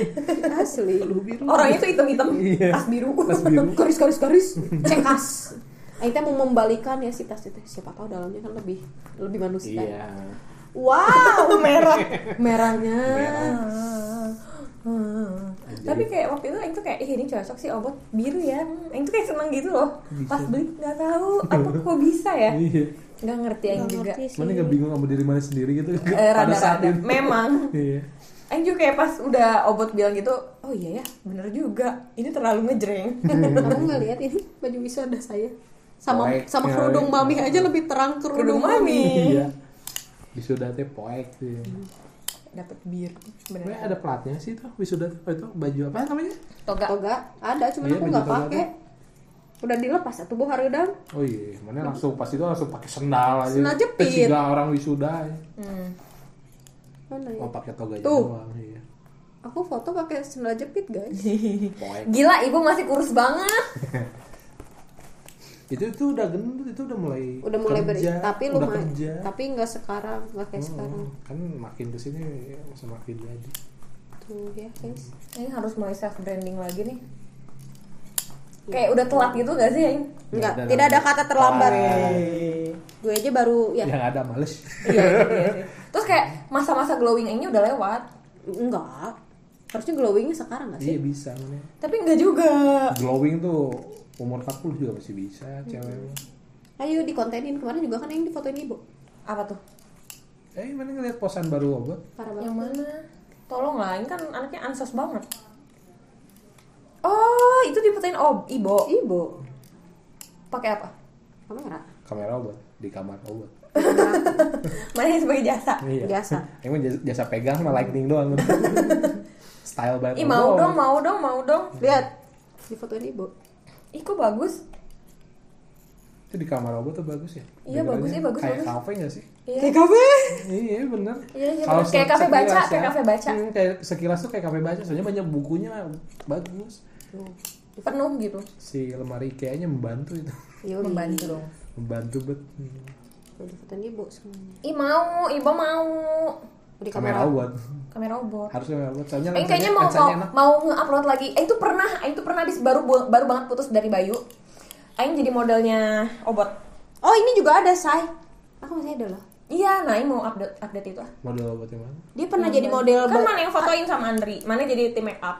asli Orangnya tuh hitam-hitam, Iya. tas biru. Tas biru. garis garis garis cekas Aita mau membalikan ya si tas itu siapa tahu dalamnya kan lebih lebih manusia Iya. Wow merah merahnya Tapi kayak waktu itu Aing tuh kayak, ih ini cocok sih obot biru ya. Tuh kayak seneng gitu loh. Pas beli nggak tahu apa kok bisa ya. Iya. Nggak ngerti Aing Nggak juga. sih. Mana nggak bingung sama diri mana sendiri gitu? Eh, Pada saat rada-rada. itu. Memang. Iya. Aing juga kayak pas udah obot bilang gitu, oh iya ya, bener juga. Ini terlalu ngejreng. kamu nggak lihat ini baju wisuda saya sama sama kerudung mami aja lebih terang kerudung, Kerudung mami. Iya. Wisuda teh poek sih. Dapat bir. Sebenarnya ada platnya sih tuh wisuda. Oh, itu baju apa namanya? Toga. toga ada cuman Iya, aku nggak pakai udah dilepas satu buah harudang Oh iya, mana langsung pas itu langsung pakai sendal aja. Sendal jepit. Ketiga orang wisuda. ya. Hmm. mana ya Oh pakai toga Tuh. doang. Iya. aku foto pakai sendal jepit guys Poek. Gila, ibu masih kurus banget. itu itu udah gendut itu udah mulai udah mulai kerja, tapi udah lumayan kerja tapi nggak sekarang nggak kayak Hmm, sekarang kan makin ke sini semakin jadi tuh ya guys Ini harus mulai self branding lagi nih. Kayak udah telat gitu gak sih? Enggak, Ya, tidak ada kata terlambat. Hai. gue aja baru ya yang ada males Iya, iya, iya sih. Terus kayak masa-masa glowing ini udah lewat. enggak harusnya glowingnya sekarang nggak iya sih bisa mana Tapi enggak juga. glowing tuh umur 40 juga masih bisa cewek. Ayo dikontenin kemarin juga kan yang difotoin ibu. Apa tuh? eh mana ngeliat posan baru obat Yang mana? Tolong lah, ini kan anaknya ansos banget. Oh, itu diputain ob ibo. ibu Pakai apa? kamera? Kamera obat di kamar obat. Mana yang sebagai jasa? iya. Biasa emang jasa, jasa pegang sama lightning doang. Style banget Ih mau dong, mau dong, mau dong. lihat. Difotoin ibu Ih kok bagus? itu di kamar obat tuh bagus ya Iya, bagus, iya, bagus, kayak bagus. kafe nggak sih Iya. kayak kafe iya bener Iya, iya, bener. Kayak kafe baca, kayak kafe baca. Hmm, kayak sekilas tuh kayak kafe baca soalnya banyak bukunya bagus Penuh gitu. si lemari kayaknya membantu itu Yoi. Membantu dong. membantu bet Hmm. Udah difotoin ibu semuanya Ih mau, ibo mau. Di kamera kamera obat Kamera obor. harus kamera obat soalnya Aing kayaknya mau mau, enak mau nge-upload lagi. Aing tuh pernah, Aing tuh pernah habis baru baru banget putus dari Bayu. Aing jadi modelnya obot. oh ini juga ada say aku masih ada loh Iya, nah Aing mau update update itu ah. model obat yang mana dia pernah jadi model Kan mana yang fotoin sama Andri? Mana jadi tim make up?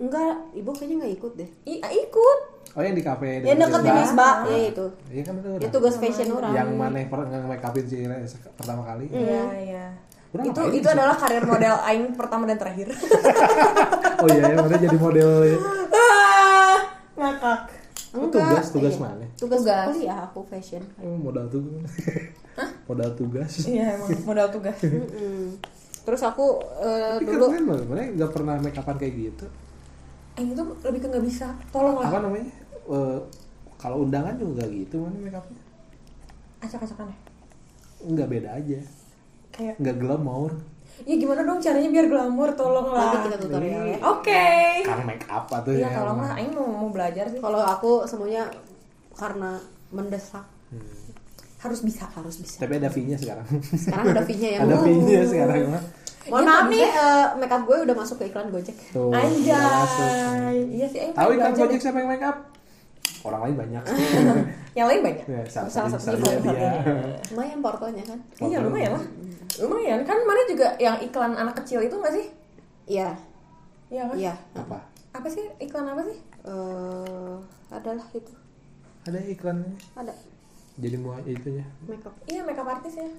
enggak ibu kayaknya nggak ikut deh Ih, ah, ikut. Oh yang di kafe yang deket di Misbah ya itu iya kan itu udah tugas fashion orang yang mana yang pernah nge-make upin si pertama kali Iya, iya. Udah itu ngapain itu sih? adalah karir model Aing pertama dan terakhir. oh iya ya mana jadi model ah, ngakak. Oh, tugas tugas iya. mana tugas, Tugas. kuliah aku fashion oh, modal tugas modal tugas Iya emang modal tugas. Terus aku eh, tapi dulu keren loh mana nggak pernah make upan kayak gitu Aing itu lebih ke nggak bisa. Tolong lah. apa namanya Eh, kalau undangan juga gitu mana make upnya Acak-acakan ya. nggak beda aja Kayak nggak glamour ya gimana dong caranya biar glamor tolong lah. nanti kita tutorial ya Oke. karena make up tuh Iya ya tolong lah. emang. Aing mau mau belajar sih. kalau aku semuanya karena mendesak Hmm. harus bisa harus bisa tapi ada fee-nya sekarang sekarang ada fee-nya ya ada fee-nya sekarang mah mohon Iya, maaf nih eh, makeup gue udah masuk ke iklan Gojek tuh. Anjay. Iya sih Aing tahu belajar Gojek siapa yang make up orang lain banyak. Yang lain banyak. ya, salah, Salah satu dia, dia. lumayan portonya kan? Iya lumayan lah. Lumayan. Kan mana juga yang iklan anak kecil itu nggak sih? iya. Iya kan? iya. Apa? Apa sih iklan apa sih? eh adalah itu. Ada iklannya ada. Jadi mau itunya. Makeup. Iya makeup artis ya.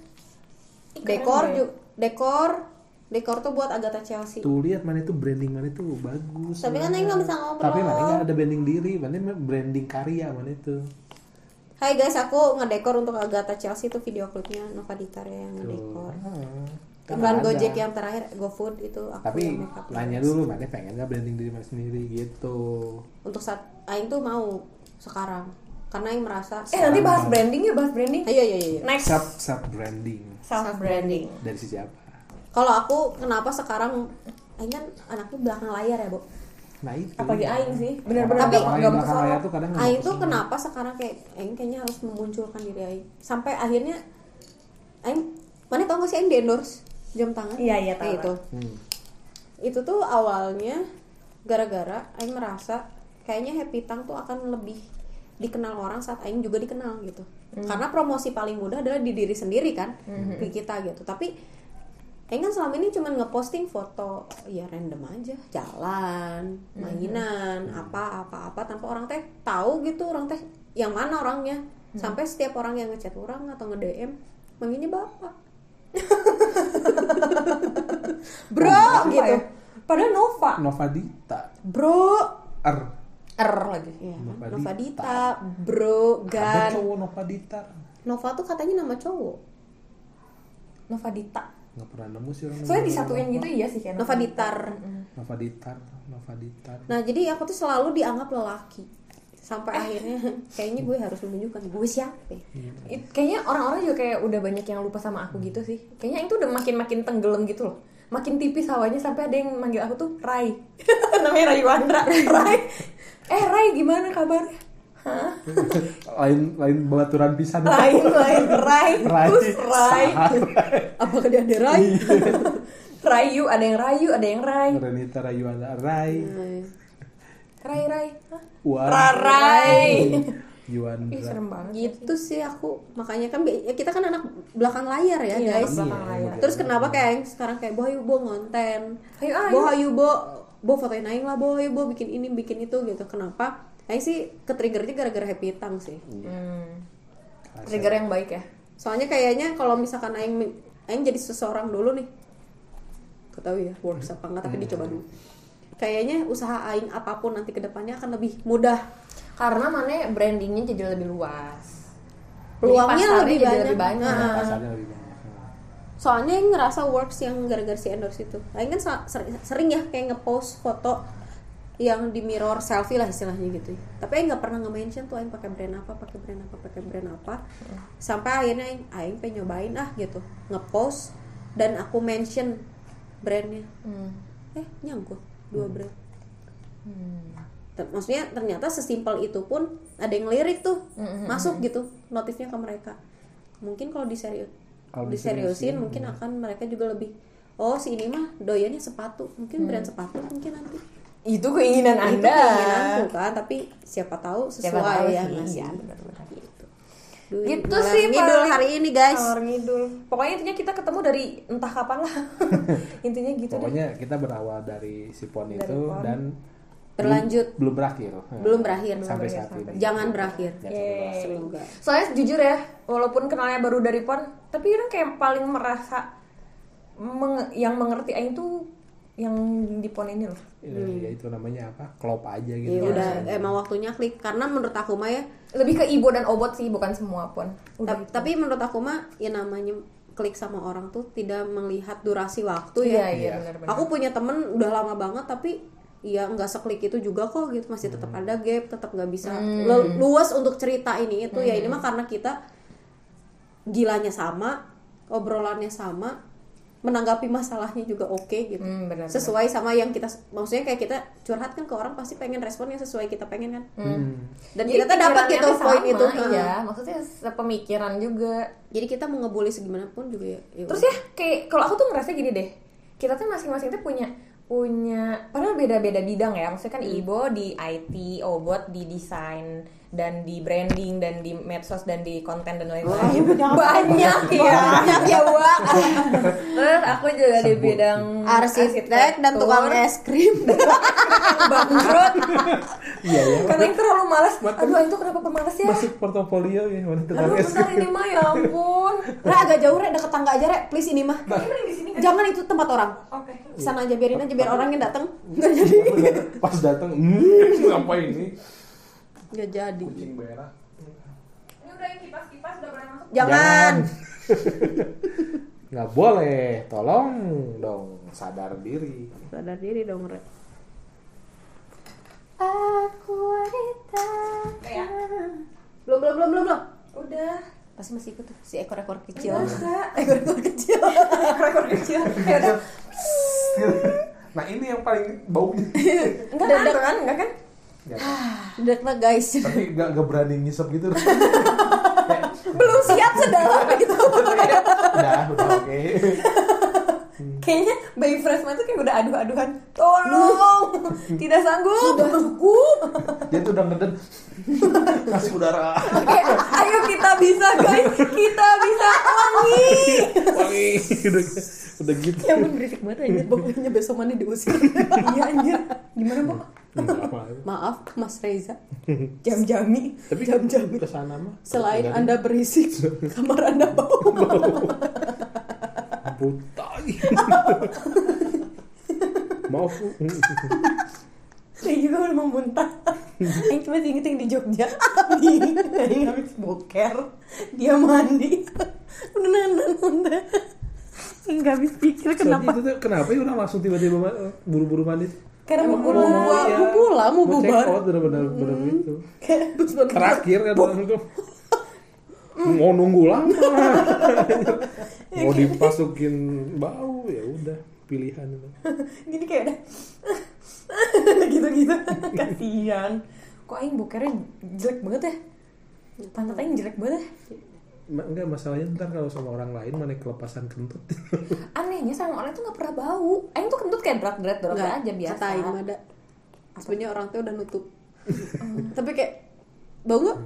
Dekor juga dekor dekor tuh buat Agatha Chelsea tuh lihat mana itu branding mana itu bagus tapi kan. Aing nggak bisa ngobrol tapi mana nggak ada branding diri mana branding karya mana itu Hai guys, aku ngedekor untuk Agatha Chelsea itu video klipnya Nova Ditar ya yang ngedekor. Ah, Iklan ada. Gojek yang terakhir GoFood itu aku tapi yang nanya dulu mana pengen nggak branding diri mana sendiri gitu Untuk saat Aing tuh mau sekarang karena Aing merasa Eh nanti bahas branding ya, bahas branding. Ayo ayo ayo. Next self self branding self branding. dari sisi apa Kalau aku kenapa sekarang Aing kan anaknya belakang layar ya, Bu. nah itu Apalagi Aing sih, bener-bener Tapi- nggak belakang layar tuh kadang Aing tuh kenapa sekarang kayak Aing kayaknya harus memunculkan diri Aing. Sampai akhirnya Aing mana tau gak sih Aing di endorse jam tangan? Iya, iya, tahu, itu. Hmm. Itu tuh awalnya gara-gara Aing merasa kayaknya Happy Tang tuh akan lebih dikenal orang saat Aing juga dikenal gitu. Karena promosi paling mudah adalah di diri sendiri kan, di kita gitu. Tapi Aing kan selama ini cuma ngeposting foto ya random aja, jalan, mainan, apa apa apa tanpa orang teh tahu gitu orang teh yang mana orangnya. Sampai setiap orang yang ngechat orang atau nge-DM manggilnya bapak. Bro Apa gitu. ya? Padahal Nova. Nova Dita Bro R R lagi. Iya kan? Nova Nova Dita. Dita, Bro, ada Gan. cowok Nova Dita Nova tuh katanya nama cowok. Nova Dita. Nggak pernah nemu sih orang Soalnya disatuin gitu iya sih kayak Nova Ditar. Nova Ditar Nova Ditar Nah, jadi aku tuh selalu dianggap lelaki. Sampai akhirnya kayaknya gue harus menunjukkan gue siapa. It- kayaknya orang-orang juga kayak udah banyak yang lupa sama aku gitu sih. Kayaknya itu udah makin-makin tenggelam gitu loh. Makin tipis hawanya sampai ada yang manggil aku tuh Rai. Namanya Rai Wandra. Rai. Eh Rai gimana kabarnya? Lain lain baturan pisan. Lain lain rai. Rai. terus rai. Apakah dia ada Rai? rayu ada yang rayu ada yang rai. Renita Rayuana Rai. Rai. Rai Hah? Wan rarai. Yuan Ih, serem banget gitu sih aku. Makanya kan ya kita kan anak belakang layar ya Iya, guys. belakang layar. terus kenapa kayak yang sekarang kayak boh ayo bo ngonten. Ayo, ayo. boh ayo bo bo fotoin aing lah boh ayo bo bikin ini bikin itu gitu. Kenapa Aing sih ke triggernya gara-gara happy tang sih. Hmm. trigger yang baik ya? Soalnya kayaknya kalau misalkan aing aing jadi seseorang dulu nih. Gak tahu ya works apa enggak tapi dicoba dulu. Kayaknya usaha aing apa pun nanti ke depannya akan lebih mudah. Karena mana brandingnya jadi lebih luas. Peluangnya lebih jadi banyak. lebih banyak. Nah. pasarnya lebih banyak soalnya yang ngerasa works yang gara-gara si endorse itu. Aing kan sering ya kayak ngepost foto yang di mirror selfie lah istilahnya gitu tapi Aing nggak pernah nge-mention tuh Aing pakai brand apa pakai brand apa pakai brand apa. Sampai akhirnya Aing Aing pengen nyobain ah gitu ngepost dan aku mention brandnya. Hmm. eh nyangkut dua brand. Hmm. Ter- maksudnya ternyata sesimpel itu pun ada yang lirik tuh Mm-mm. masuk gitu notifnya ke mereka. Mungkin kalau diserius Kalau diseriusin diseriusin, mungkin akan mereka juga lebih oh si ini mah doyannya sepatu mungkin brand sepatu mungkin nanti itu keinginan itu anda. keinginanku kan tapi siapa tahu sesuai Siapa tahu ya sih, iya, benar-benar. gitu. Duh, gitu sih ngidul hari ini guys. Ngalor ngidul. Pokoknya intinya kita ketemu dari entah kapan lah. Intinya gitu deh. Pokoknya kita berawal dari si pon Dari itu pon. dan Berlanjut. belum, belum berakhir. Belum berakhir. sampai Belum saat berakhir, ini. Jangan berakhir. Ya, Yeay. semoga. Soalnya jujur ya walaupun kenalnya baru dari pon tapi kan kayak paling merasa meng- yang mengerti Aing tuh yang di pon ini loh. Ya, ya itu namanya apa? Klop aja gitu. Ya udah langsung. emang waktunya klik. Karena menurut aku mah ya lebih ke ibu dan obot sih bukan semua pon. Ta- tapi menurut aku mah ya namanya klik sama orang tuh tidak melihat durasi waktu ya. Iya iya Iya. benar-benar aku punya temen udah lama banget tapi ya nggak seklik itu juga kok gitu. Masih tetap ada gap tetap nggak bisa Hmm. luas untuk cerita ini. Itu ya ini mah karena kita gilanya sama obrolannya sama menanggapi masalahnya juga oke gitu. Hmm, benar, sesuai sama yang kita maksudnya kayak kita curhat kan ke orang pasti pengen respon yang sesuai kita pengen kan. Hmm. dan Jadi kita tuh dapat gitu poin itu. iya. Maksudnya sepemikiran juga. Jadi kita mau ngebully segimanapun juga ya, ya terus ya kayak kalau aku tuh ngerasa gini deh. Kita tuh masing-masing tuh punya punya padahal beda-beda bidang ya. Maksudnya kan Ibo di IT Obot di desain dan di branding dan di medsos dan di konten dan lain-lain. Banyak ya. banyak ya Wak terus aku juga di bidang arsitek dan tukang es krim. Bangkrut iya ya karena itu terlalu malas aduh itu kenapa pemalas ya? Masuk portofolio ya mana aduh bentar ini mah ya ampun. Re agak jauh Re deket tangga aja Re please ini mah. Jangan itu tempat orang. Oke. Sana aja biarin aja biar orang yang datang nggak jadi pas datang hmm, apa ini? Nggak jadi. Kucing ini udah yang kipas-kipas udah pernah masuk? Jangan. Nggak boleh. Tolong dong sadar diri. Sadar diri dong Re aku wanita. Ya? Belum belum belum belum belum. Udah. Pasti masih ikut tuh si ekor ekor kecil. Enggak. ekor ekor kecil. Rekor kecil. Ya udah. Nah ini yang paling baunya enggak kan enggak kan? Enggak kan? Nggak, udah lah guys. Tapi nggak nggak berani ngisep gitu. Belum siap sedalam itu udah udah oke kayaknya bayi freshman tuh kayak udah aduh-aduhan tolong tidak sanggup. Udah cukup. Dia tuh udah ngeden. Kasih udara. Ayo kita bisa guys. Kita bisa wangi. Wangi. Udah udah gitu. Ya ampun berisik banget aja pokoknya besok mana diusir. Iya anjir. Gimana bu apa. maaf Mas Reza. Jam-jami. Tapi Jam-jam. ke sana mah. Selain anda berisik kamar anda bau buta maaf saya juga udah mau muntah. Aing cuma inget yang di Jogja. Aing Aing habis boker. Dia mandi. Udah nahan muntah. Nggak habis pikir kenapa kenapa. itu tuh kenapa ya udah langsung tiba-tiba ma- buru-buru mandi? Karena mau pulang. mau pulang, mau bubar. bener-bener bener itu. Terus baru terakhir kan itu mau nunggu lama. Mau dipasukin bau ya udah pilihan itu. Gini kayak udah Gitu-gitu. Kasian kok aing bokernya jelek banget ya? Pantat aing jelek banget ya? Ma- enggak masalahnya ntar kalau sama orang lain mana kelepasan kentut? Anehnya sama orang tuh nggak pernah bau. Aing tuh kentut kayak berat berat Enggak, aja biasa. kata ada. Sebenarnya orang tuh udah nutup. Tapi kayak bau nggak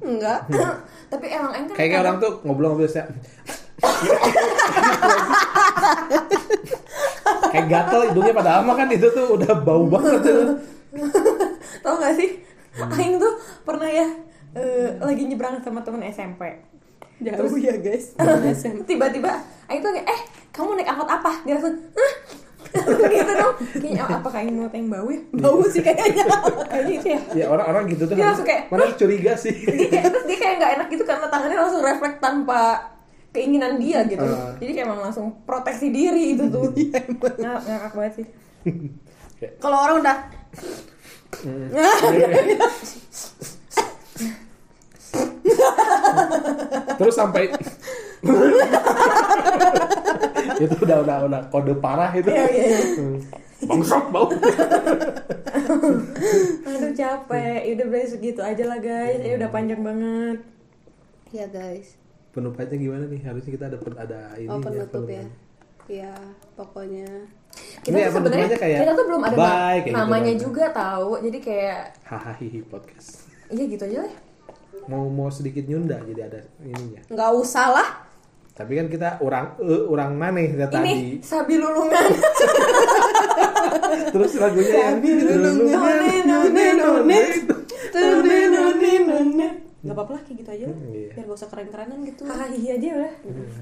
enggak. Tapi emang aing kan kayak kayak orang tuh ngobrol-ngobrol saya kayak gatel hidungnya pada ama kan itu tuh udah bau banget tuh. Tau gak sih? Aing tuh pernah ya eh, lagi nyebrang sama temen SMP jauh ya guys. Tiba-tiba aing tuh kayak eh kamu naik angkot apa? Dia langsung Hah? gitu dong. Kayaknya oh, apa kain mau yang bau ya? Bau sih kayaknya. Kayaknya itu ya. Ya orang-orang gitu tuh Dia harus- langsung kayak, mana curiga sih. Dia terus dia kayak nggak enak gitu karena tangannya langsung refleks tanpa keinginan dia gitu. Ah. jadi kayak emang langsung proteksi diri itu tuh. Nggak- ngakak banget sih. Kalau orang udah terus sampai itu udah udah udah kode parah itu. Iya, iya, iya. Hmm. bangsat bau. Aduh capek. Ya udah berarti segitu aja lah guys. Ya udah panjang banget. Ya guys. Penutupnya gimana nih? Harusnya kita ada ada ini oh penutup ya. ya pokoknya. Kita Ini ya, tuh sebenarnya kayak kita tuh belum ada bye, gitu namanya doang. juga tahu jadi kayak hahaha podcast. Iya gitu aja lah mau mau sedikit nyunda jadi ada ininya. Nggak usah lah. Tapi kan kita orang eh, orang maneh ya ini tadi? Sabi lulungan. Terus lagunya yang none none none none none none nggak apa-apa lah kayak gitu aja. Lah Iya. biar gak usah keren-kerenan gitu. Hahaha aja udah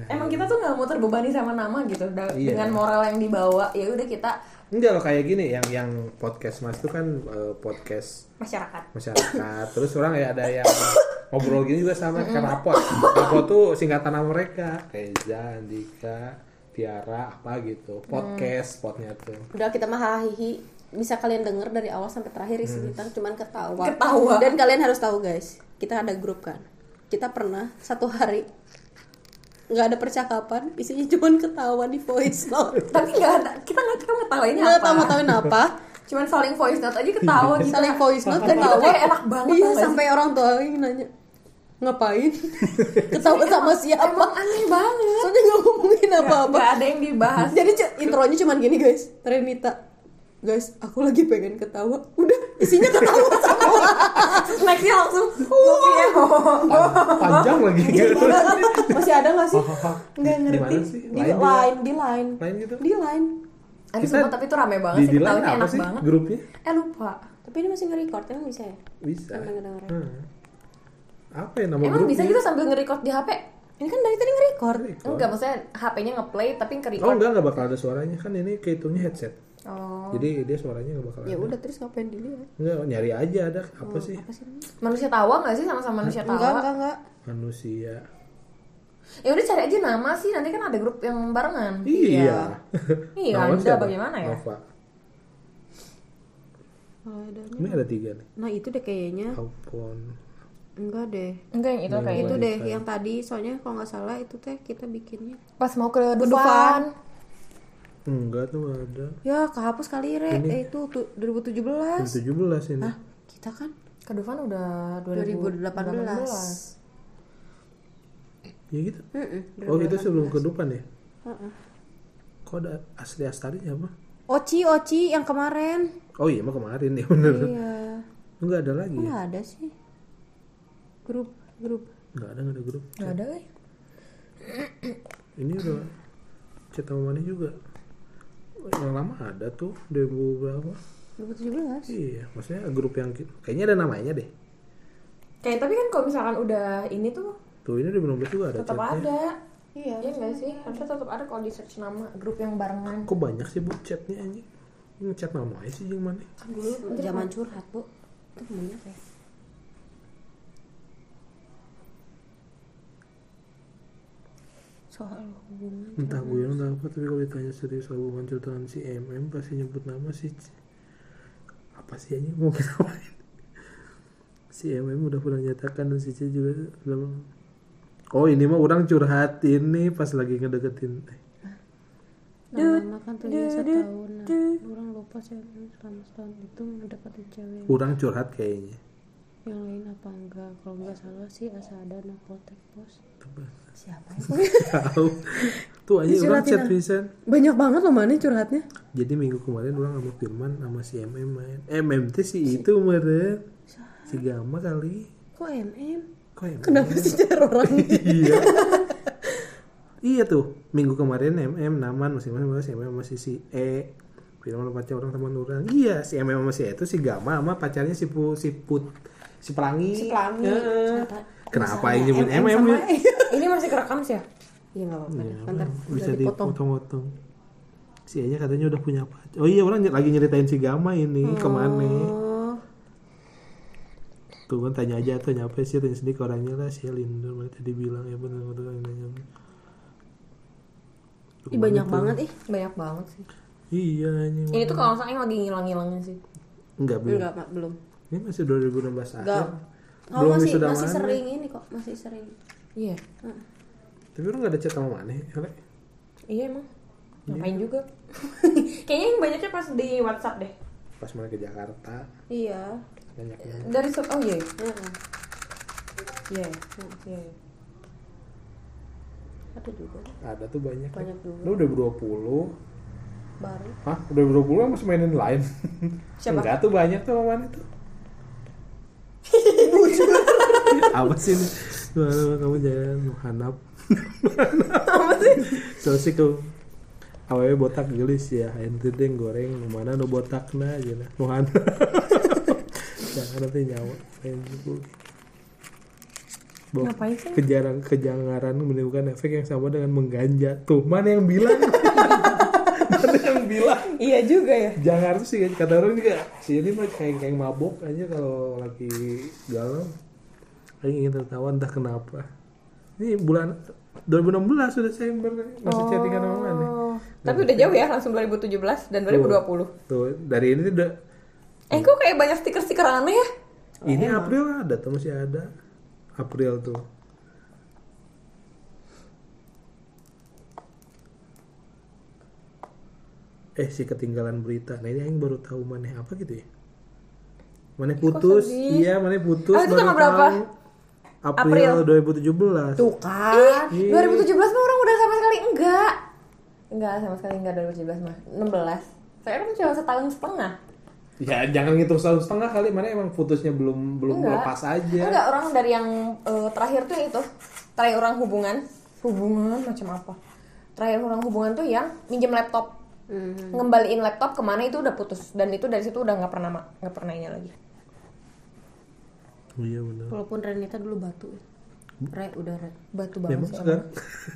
emang kita tuh nggak mau terbebani sama nama gitu. Da- Iya. dengan moral yang dibawa ya udah kita enggak loh kayak gini yang yang podcast mas itu kan eh, podcast masyarakat. masyarakat. Terus orang ya ada yang ngobrol gini juga sama kan rapot rapot tuh singkatan nama mereka. Reza Andika Tiara apa gitu. Podcast spotnya tuh. Udah kita mah hahihi bisa kalian denger dari awal sampai terakhir isi kita cuman ketawa. Ketawa. dan kalian harus tahu guys kita ada grup kan. Kita pernah satu hari nggak ada percakapan isinya cuman ketawa di voice note. Tapi nggak ada kita nggak tahu ngetawainnya nggak apa. tahu ngetawain apa. Cuman saling voice note aja ketawa gitu. saling voice note ketawa kayak enak banget iya sampai orang tua yang nanya ngapain? Ketawa sama siapa? emang aneh banget. Soalnya nggak ngomongin apa-apa. nggak ada yang dibahas. Jadi intronya cuman gini guys. Renita guys aku lagi pengen ketawa. Udah isinya ketawa. Semua nextnya langsung ya panjang lagi. Gitu masih ada nggak sih? Nggak ngerti. di Line di line. Gitu? Di line. Aduh, Kita sumpah, tapi itu rame banget di sih. di line ketawanya apa enak sih banget. grupnya? Eh lupa. Tapi ini masih nge-record emang bisa ya? Bisa. Emang. Hmm. apa ya nama emang grupnya? bisa gitu sambil nge-record di HP ini kan dari tadi nge-record. Enggak maksudnya HP-nya nge-play tapi oh nge-record enggak enggak bakal ada suaranya. Kan ini kehitungnya headset oh. Jadi dia suaranya nggak bakal ya ada. udah terus ngapain dilihat? Enggak nyari aja ada apa sih? apa sih? Manusia tawa nggak sih sama-sama manusia enggak tawa? Enggak enggak manusia. Ya udah cari aja nama sih. Nanti kan ada grup yang barengan. Iya. Iya, Nama Anda siapa? bagaimana ya? Nova. Oh, adanya. ini ada tiga nih. Nah itu deh kayaknya. Alpon enggak deh. Enggak yang itu kayak itu deh yang tadi. Soalnya kalau nggak salah itu teh kita bikinnya. Pas mau ke Dufan. Enggak tuh nggak ada. Ya kehapus kali re. Ini. eh, itu tuh 2017 17 ini. Hah? kita kan? Ke Dufan udah 2018 ya gitu. Mm-mm, oh itu sebelum ke depan ya? Heeh. kok ada asli astarinya apa? Oci Oci yang kemarin. Oh iya mah kemarin ya bener. Iya. Enggak ada lagi kok ya? ada sih? Grup grup. Enggak ada enggak ada grup. Nggak ada ini udah chat sama mana juga yang lama ada tuh 2000 berapa? 2017 iya maksudnya grup yang kayaknya ada namanya deh. Kayak tapi kan kalau misalkan udah ini tuh tuh ini 2016 juga ada tetap chatnya. ada. Iya. Iya nggak sih? Harusnya tetap ada kalau di search nama grup yang barengan. kok banyak sih bu chatnya anjing? Ini chat nama aja sih yang mana? Kan dulu zaman curhat bu. Itu banyak ya soal hubungan entah guyon entah apa tapi kalau ditanya serius soal hubungan ceritakan si MM pasti nyebut nama si C. apa sih anjing? Mau apa si MM udah pernah nyatakan dan si C juga udah oh ini mah orang curhat ini pas lagi ngedeketin. Eh, lama kan tuh ya setahun nah, orang lupa sih selama setahun itu mendapatkan cewek. Orang curhat kayaknya yang lain apa enggak? Kalau nggak salah sih Asada Napotek bos Siapa tahu. Tuh aja orang chat banyak banget loh mana curhatnya. Jadi minggu kemarin orang sama Firman sama si MM main. MM teh si itu meren si Gama kali. Kok MM kok MM kenapa sih cara orang? Iya. Iya tuh minggu kemarin MM naman masing-masing si MM masih si E. Firman pacar orang teman orang iya si MM sama si E itu si Gama sama pacarnya si Pu, si Put si Pelangi Si Pelangi. Ternyata kenapa ini nyebut MM ya. Ini masih kerekam sih ya? iya nggak apa-apa. Ntar bisa dipotong-potong. Si E nya katanya udah punya pacar. Oh iya orang lagi nyeritain si Gama ini ke mana? Oh tuh kan tanya aja tuh nyapa sih? Tanya sendiri ke orangnya lah si Linda mana tadi bilang. Ya benar benar yang nanya Ih, banyak banget ih. Banyak banget sih. iya ini Ini tuh kalau yang lagi ngilang-ngilangnya sih. enggak belum. Enggak belum ini masih 2016 akhir enggak oh belum masih wisuda masih mana. sering ini kok masih sering Iya. tapi orang nggak ada chat sama mana Hele? Iya emang. Ngapain juga? Kayaknya yang banyaknya pas di WhatsApp deh. pas mana ke Jakarta iya banyak banget Dari so- oh iya. Heeh. Iya. Iya. iya. ada juga ada tuh banyak Banyak juga. lu udah 20 baru Hah? Udah 20 masih mainin lain? Siapa? Enggak tuh banyak tuh sama mana tuh Apa sih ini? Gimana kamu jangan menghanap Apa sih? Sih kau Awalnya botak gelis ya Ente deh goreng Mana nu botak na aja lah Muhanap Jangan nanti nyawa gitu. Bahwa Ngapain sih? Kejarang, kejangaran menimbulkan efek yang sama dengan mengganja Tuh mana yang bilang Mana yang bilang Iya juga ya. Jangan sih kata orang juga si ini mah kayak kayak mabok aja kalau lagi galau. Kayak ingin tertawa entah kenapa. Ini bulan 2016 sudah Desember masih chattingan sama mana? Oh. Tapi udah jauh ya, langsung 2017 dan 2020. Tuh dari ini tuh udah Eh kok kayak banyak stiker-stiker aneh ya? ini April ada tuh masih ada. April tuh. Eh si ketinggalan berita. Nah ini yang baru tahu mana apa gitu ya? Mana putus? Iya, mana putus? Oh, itu baru tanggal berapa? tahu. April, 2017. Tuh kan. Ih. 2017 mah orang udah sama sekali enggak. Enggak sama sekali enggak 2017 mah. 16. Saya kan cuma setahun setengah. Ya jangan ngitung setahun setengah kali. Mana emang putusnya belum belum Enggak. lepas aja. Enggak, orang dari yang eh, terakhir tuh itu. Terakhir orang hubungan. Hubungan macam apa? Terakhir orang hubungan tuh yang minjem laptop. Ngembaliin laptop ke mana itu udah putus dan itu dari situ udah nggak pernah nggak pernah ini lagi. Iya benar. walaupun Renita dulu batu ya. Re udah re Batu banget Memang sih sekarang.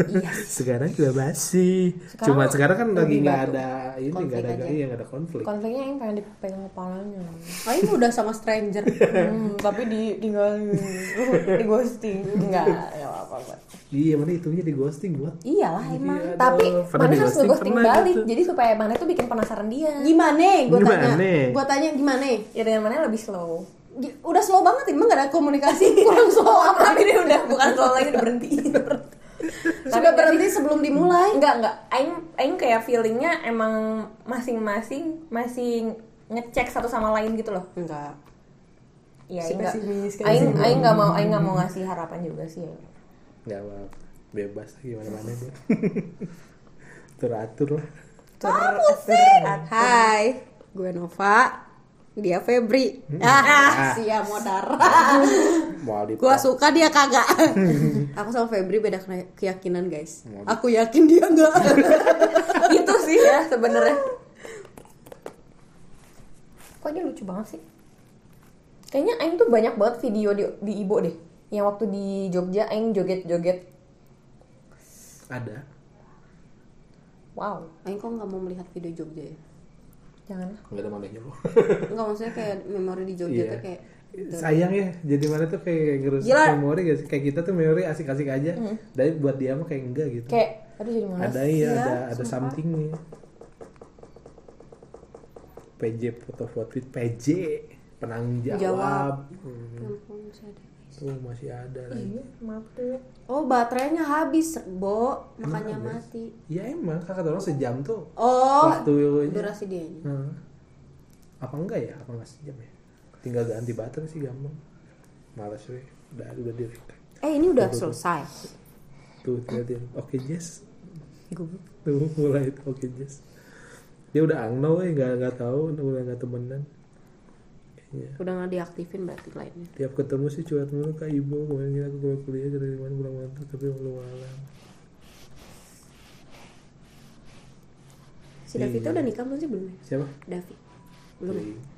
Iya. sekarang juga masih. Sekarang Cuma sekarang kan lagi nggak ada ini nggak ada aja. iya nggak ada konflik. Konfliknya yang pengen dipegang kepalanya. oh ini udah sama stranger hmm, tapi di tinggalin di ghosting enggak enggak apa apa Iya mana itunya di ghosting buat. iyalah emang Iya, tapi mana harus di-ghosting? nge-ghosting Pernah balik gitu. jadi supaya mana tuh bikin penasaran dia gimana gue tanya Gimana? gue tanya gimana ya dengan mana lebih slow udah slow banget emang gak ada komunikasi. Kurang slow apa? Tapi dia udah bukan slow lagi udah berhenti. Sudah berhenti sebelum dimulai? Enggak enggak aing aing kayak feelingnya emang masing-masing masih ngecek satu sama lain gitu loh. Enggak Iya, Si aing kan. aing, aing nggak mau, aing nggak mau ngasih harapan juga sih. Nggak apa bebas gimana mana dia. Teratur lah. Hai, gue Nova, dia Febri. Ah, sia modar. Gue suka dia kagak. Aku sama Febri beda keyakinan guys. Aku yakin dia enggak. itu sih ya sebenarnya. Kok dia lucu banget sih? Kayaknya Aing tuh banyak banget video di, di Ibo deh. Yang waktu di Jogja Aing joget-joget. ada. Wow, Aing kok nggak mau melihat video Jogja ya? Jangan. Nggak ada manehnya loh. Enggak maksudnya kayak memori di Jogja Iya. tuh kayak Sayang ya, jadi mana tuh kayak ngerusak Gila. memori gak sih? Kayak kita tuh memori asik-asik aja. Tapi buat dia mah kayak enggak gitu. Kayak aduh jadi malas. ada iya, Iya, ada ada something nih. PJ foto foto PJ penanggung jawab. Jawab. Hmm, Ya ampun, tuh masih ada lagi. Iya, maaf tuh. Oh baterainya habis, Bo, makanya habis? mati. Ya emang kakak orang sejam tuh. Oh, Waktu durasi dia. Hmm. Apa enggak ya? Apa enggak sejam ya? Tinggal ganti baterai sih gampang. Males weh. Udah udah di Eh ini udah selesai. Tuh liatin. Oke Jess. Gue Tuh mulai itu oke Jess. Dia udah angno weh, nggak nggak tahu, udah nggak temenan. Kayaknya. udah nggak diaktifin berarti lainnya. Tiap ketemu sih curhat mulu kak ibu kemarin aku keluar kuliah dari mana pulang mantap tapi belum malam. Si David Iya. udah nikah belum sih belum? ya? Siapa? David. Belum. ya? Iya.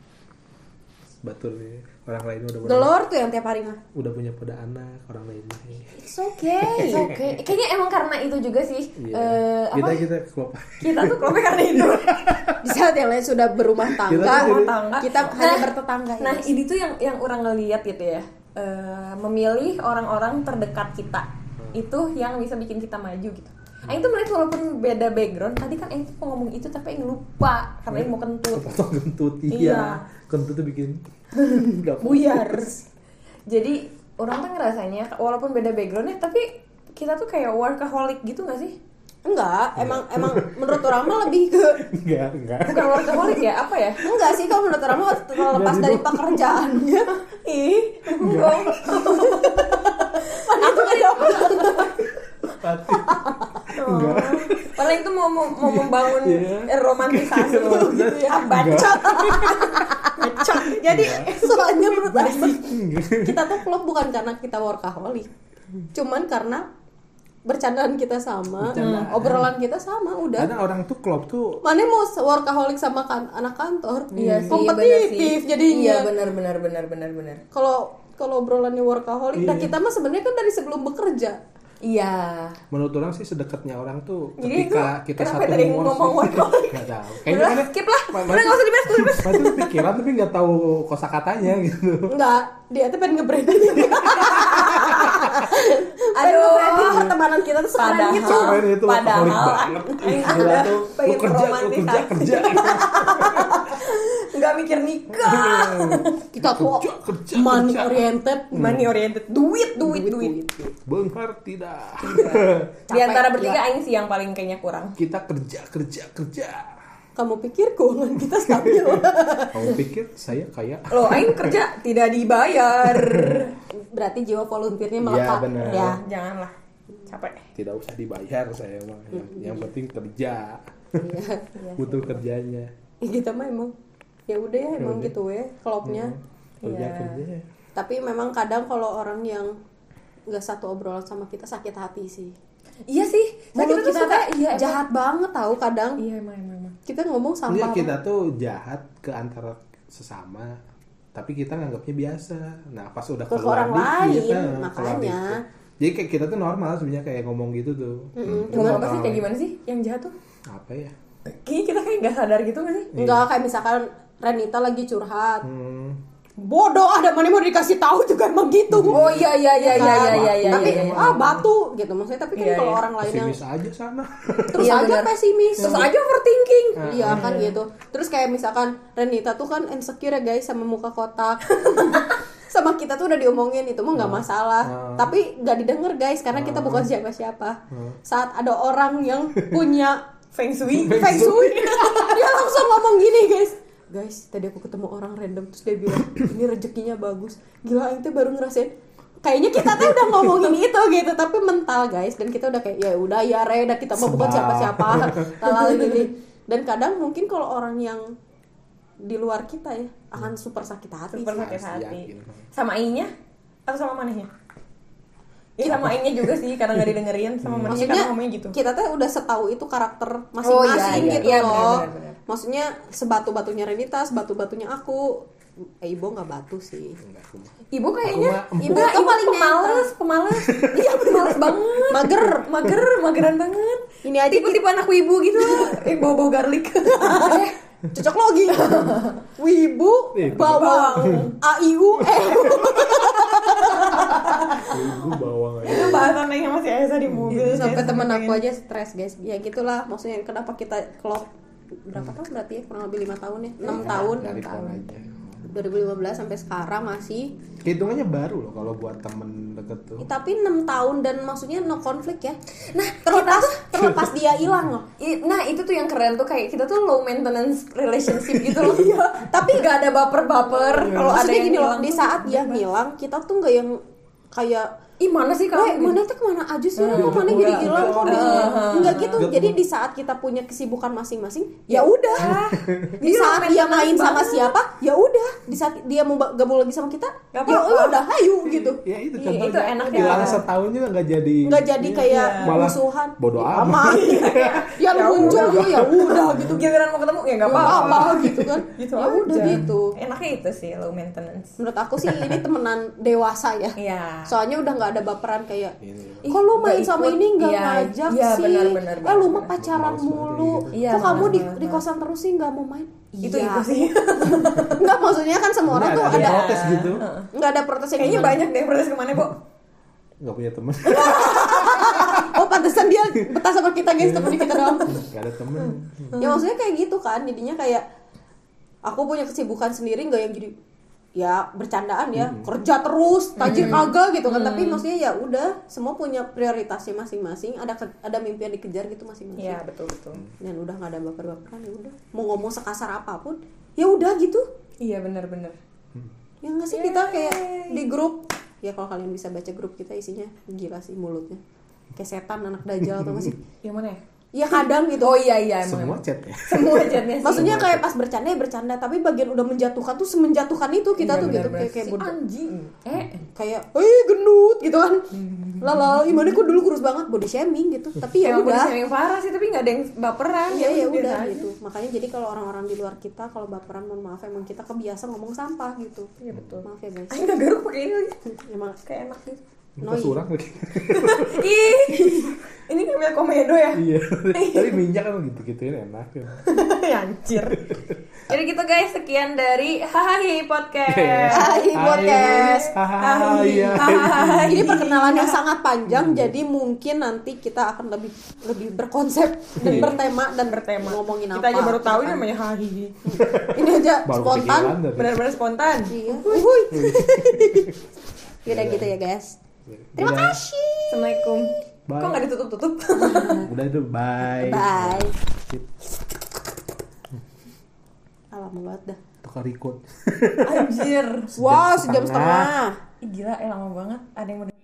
Batur nih. Orang lain udah pada, Gelor tuh yang tiap hari mah. udah punya pada anak, orang lain mah. It's okay. Oke, kayaknya emang karena itu juga sih. Iya. eh, kita apa? kita klop. Kita tuh klopnya karena itu. Di saat yang lain sudah berumah tangga, Kita Rumah tangga. kita hanya bertetangga. ya, Nah, guys. ini tuh yang yang orang ngeliat gitu ya. Eh, memilih orang-orang terdekat kita itu yang bisa bikin kita maju gitu. Aing tuh melihat walaupun beda background, tadi kan Aing tuh mau ngomong itu tapi Aing lupa karena Aing mau kentut. Kepotong kentut Iya. iya. Kentut tuh bikin buyar. Jadi orang tuh ngerasanya walaupun beda backgroundnya tapi kita tuh kayak workaholic gitu gak sih? enggak, emang emang menurut orang mah lebih ke Enggak, enggak. Bukan workaholic ya, apa ya? enggak sih kalau menurut orang mah terlepas dari pekerjaannya. Ih, enggak. Aku kan dapat. Pati. Enggak. Padahal itu mau mau, mau membangun Iya. eh, romantisasi gitu ya. Ah, bacot. Bacot. Jadi Soalnya menurut aku kita tuh klub bukan karena kita workaholic. Cuman karena bercandaan kita sama, Bercandaan. obrolan kita sama, udah. Karena orang tuh klop tuh Mana mau workaholic sama kan anak kantor? Iya sih, kompetitif jadinya. Iya benar benar benar benar benar. Kalau kalau obrolannya workaholic, nah Iya. kita mah sebenarnya kan dari sebelum bekerja. Iya. menurut orang sih sedekatnya orang tuh Jadi ketika itu kita satu tadi ngomong sih. workaholic? Nggak tahu. Udah, Kayaknya kan skip lah. Udah nggak usah dibahas, dibahas. Masih pikiran tapi nggak tahu kosakatanya gitu. Enggak, dia tuh pengen nge-branding. Aduh. pertemanan kita tuh sekarang Padahal- gitu. Keren itu Padahal banget. Gila udah tuh, pengen lu kerja, lu kerja, kerja. Nggak mikir nikah. Kita tuh Kerja, kerja, money kerja. oriented. Money oriented. Duit, duit, duit. Benghar tidak. Di antara bertiga Aing sih yang paling kayaknya kurang. Kita kerja, kerja, kerja. Kamu pikir keuangan kita stabil? Kamu pikir saya kayak Loh, Aing kerja tidak dibayar. Berarti jiwa volunteernya Iya, melekat. benar. Ya. Janganlah. Capek. tidak usah dibayar saya mah. Yang, yang penting kerja. Iya. Butuh kerjanya. Ya, kita mah emang ya udah ya emang udah. gitu ya klubnya. Kerja, Iya. kerja. Tapi memang kadang kalau orang yang nggak satu obrolan sama kita sakit hati sih. Iya sih. Mulut tuh kita suka- tuh iya, jahat banget tahu kadang. Iya, emang emang. emang. Kita ngomong Enggak, sampah. kita tuh jahat ke antara sesama tapi kita nganggapnya biasa. Nah, pas udah Ke keluar orang dikit, lain, nah, keluar makanya. Jadi kayak kita tuh normal sebenarnya kayak ngomong gitu tuh. Hmm, Ngomong apa sih kayak lain. gimana sih yang jahat tuh? Apa ya? Kayaknya kita kayak nggak sadar gitu nggak sih? Enggak kayak misalkan Renita lagi curhat. Hmm, Bodoh ada mana mau dikasih tahu juga emang gitu. Oh iya iya iya iya iya iya iya. tapi iya, iya. ah batu gitu maksudnya tapi kan Iya, kalau iya. orang lain yang pesimis aja sana. terus Iya, aja benar. pesimis Terus aja overthinking. Iya kan gitu. Terus kayak misalkan Renita tuh kan insecure ya guys sama muka kotak. sama kita tuh udah diomongin itu mah nggak masalah. Hmm. Tapi nggak didengar guys karena kita bukan siapa-siapa. Saat ada orang yang punya Feng Shui. feng shui, dia langsung ngomong gini guys. Guys, tadi aku ketemu orang random terus dia bilang ini rezekinya bagus. Gila, itu baru ngerasain kayaknya kita tuh udah ngomongin itu gitu tapi mental guys dan kita udah kayak ya udah ya Reda kita mah bukan Sebal. siapa-siapa lalala gini dan kadang mungkin kalau orang yang di luar kita ya akan super sakit hati Super sakit hati. yakin. Sama Aingnya atau sama manehnya? Iya sama Aingnya juga sih karena nggak didengerin sama manehnya maksudnya karena ngomongnya gitu. kita tuh udah setahu itu karakter Oh, masing-masing iya, iya. gitu Iya, loh benar, benar, benar. Maksudnya sebatu batunya Renita sebatu batunya aku eh, ibu nggak batu sih. Ibu kayaknya ibu, ibu paling pemalas, pemalas. Iya pemalas banget. mager Mager, mageran banget. Ini aja tipe-tipe anak wibu gitu. Eh bau-bau garlic. eh cocok logi wibu Ih, bawang aiu eh Ibu bawang aja. Itu bahasan yang masih Esa di mobil. Sampai pengen- aku aja stres guys ya gitulah maksudnya kenapa kita klop berapa tahun berarti ya? Kurang lebih lima tahun ya? Enam tahun. Dari tahun aja. 2015 sampai sekarang masih. Hitungannya baru loh kalau buat temen deket tuh. Tapi enam tahun dan maksudnya no konflik ya. Nah terlepas terlepas dia hilang loh. Nah itu tuh yang keren tuh kayak kita tuh low maintenance relationship gitu loh. Tapi nggak ada baper-baper. Kalau ada yang gini loh hilang di saat dia ngilang kita tuh nggak yang kayak Ih mana sih Weh, kamu? mana tuh ke mana aja sih? Iya, Kok mana jadi hilang kok bisa? Enggak gitu. Jadi di saat kita punya kesibukan masing-masing, ya udah. Di Dia saat dia main sama banget. siapa, ya udah. Di saat dia mau gabung lagi sama kita, ya apa-apa. udah ayo gitu. ya itu Iya, contohnya itu enaknya. hilang setahun juga nggak jadi Nggak jadi kayak musuhan. bodo Ya, amat. Yang muncul juga ya udah gitu. Giliran mau ketemu ya nggak apa-apa. gitu kan. Gitu ya udah gitu. Enaknya itu sih low maintenance. Menurut aku sih ini temenan dewasa ya. Iya. Soalnya udah nggak ada baperan kayak Ini. Kok lu main Nggak sama ikut. ini nggak Iya, ngajak iya, sih? benar, benar, eh lu mah pacaran banget mulu. gitu. Iya, Kok kamu di, di kosan terus sih nggak mau main? Itu Iya. itu sih. Enggak maksudnya kan semua orang tuh ada, ada protes gitu nggak ada protes yang Kayaknya gimana. banyak deh protes ke mana, Bo? nggak punya temen Oh pantesan dia betah sama kita guys temen kita doang. nggak ada temen ya maksudnya kayak gitu kan jadinya kayak aku punya kesibukan sendiri nggak yang jadi ya bercandaan ya kerja terus tajir kagak gitu kan. Tapi maksudnya ya udah semua punya prioritasnya masing-masing ada ke- ada mimpi yang dikejar gitu masing-masing. Iya, betul betul. dan udah nggak ada baper-baperan ya udah. Mau ngomong sekasar apa pun ya udah gitu. Iya, benar-benar. ya nggak sih kita kayak di grup ya kalau kalian bisa baca grup kita isinya gila sih mulutnya. Kayak setan anak dajal atau nggak sih? Yang mana ya? Ya kadang gitu Oh iya iya emang. semua chat ya Semua chatnya sih. maksudnya kayak pas bercanda ya bercanda tapi bagian udah menjatuhkan tuh semenjatuhkan itu kita Iya, tuh gitu benar-benar. kayak kayak Si bodoh anjing. Eh, kayak eh gendut gitu kan lala gimana kok dulu kurus banget body shaming gitu tapi ya udah udah yang parah sih tapi nggak ada yang baperan ya ya biasa udah aja. gitu makanya jadi kalau orang-orang di luar kita kalau baperan mohon maaf emang kita kebiasa ngomong sampah gitu Iya betul. maaf ya guys Ayo nggak garuk pakai ini lagi. emang Kayak enak gitu. Noi. surang lagi Ih, ini kayak komedo ya? iya tapi minyak kan gitu gituin enak ya Anjir. Jadi gitu guys, sekian dari Hahahi Podcast. Hai podcast hahaha iya ini perkenalan yang sangat panjang jadi mungkin nanti kita akan lebih lebih berkonsep dan Iya. bertema dan Bertema. ngomongin apa Kita aja baru tahu gitu ini kan. namanya Hahihi. ini aja spontan Benar-benar spontan. iya. Yaudah gitu ya guys terima kasih Assalamualaikum. Bye. Kok nggak ditutup-tutup? udah itu bye bye lama banget dah tukar record Anjir. wow sejam setengah. setengah Ih, gila, eh lama banget. Ada yang mau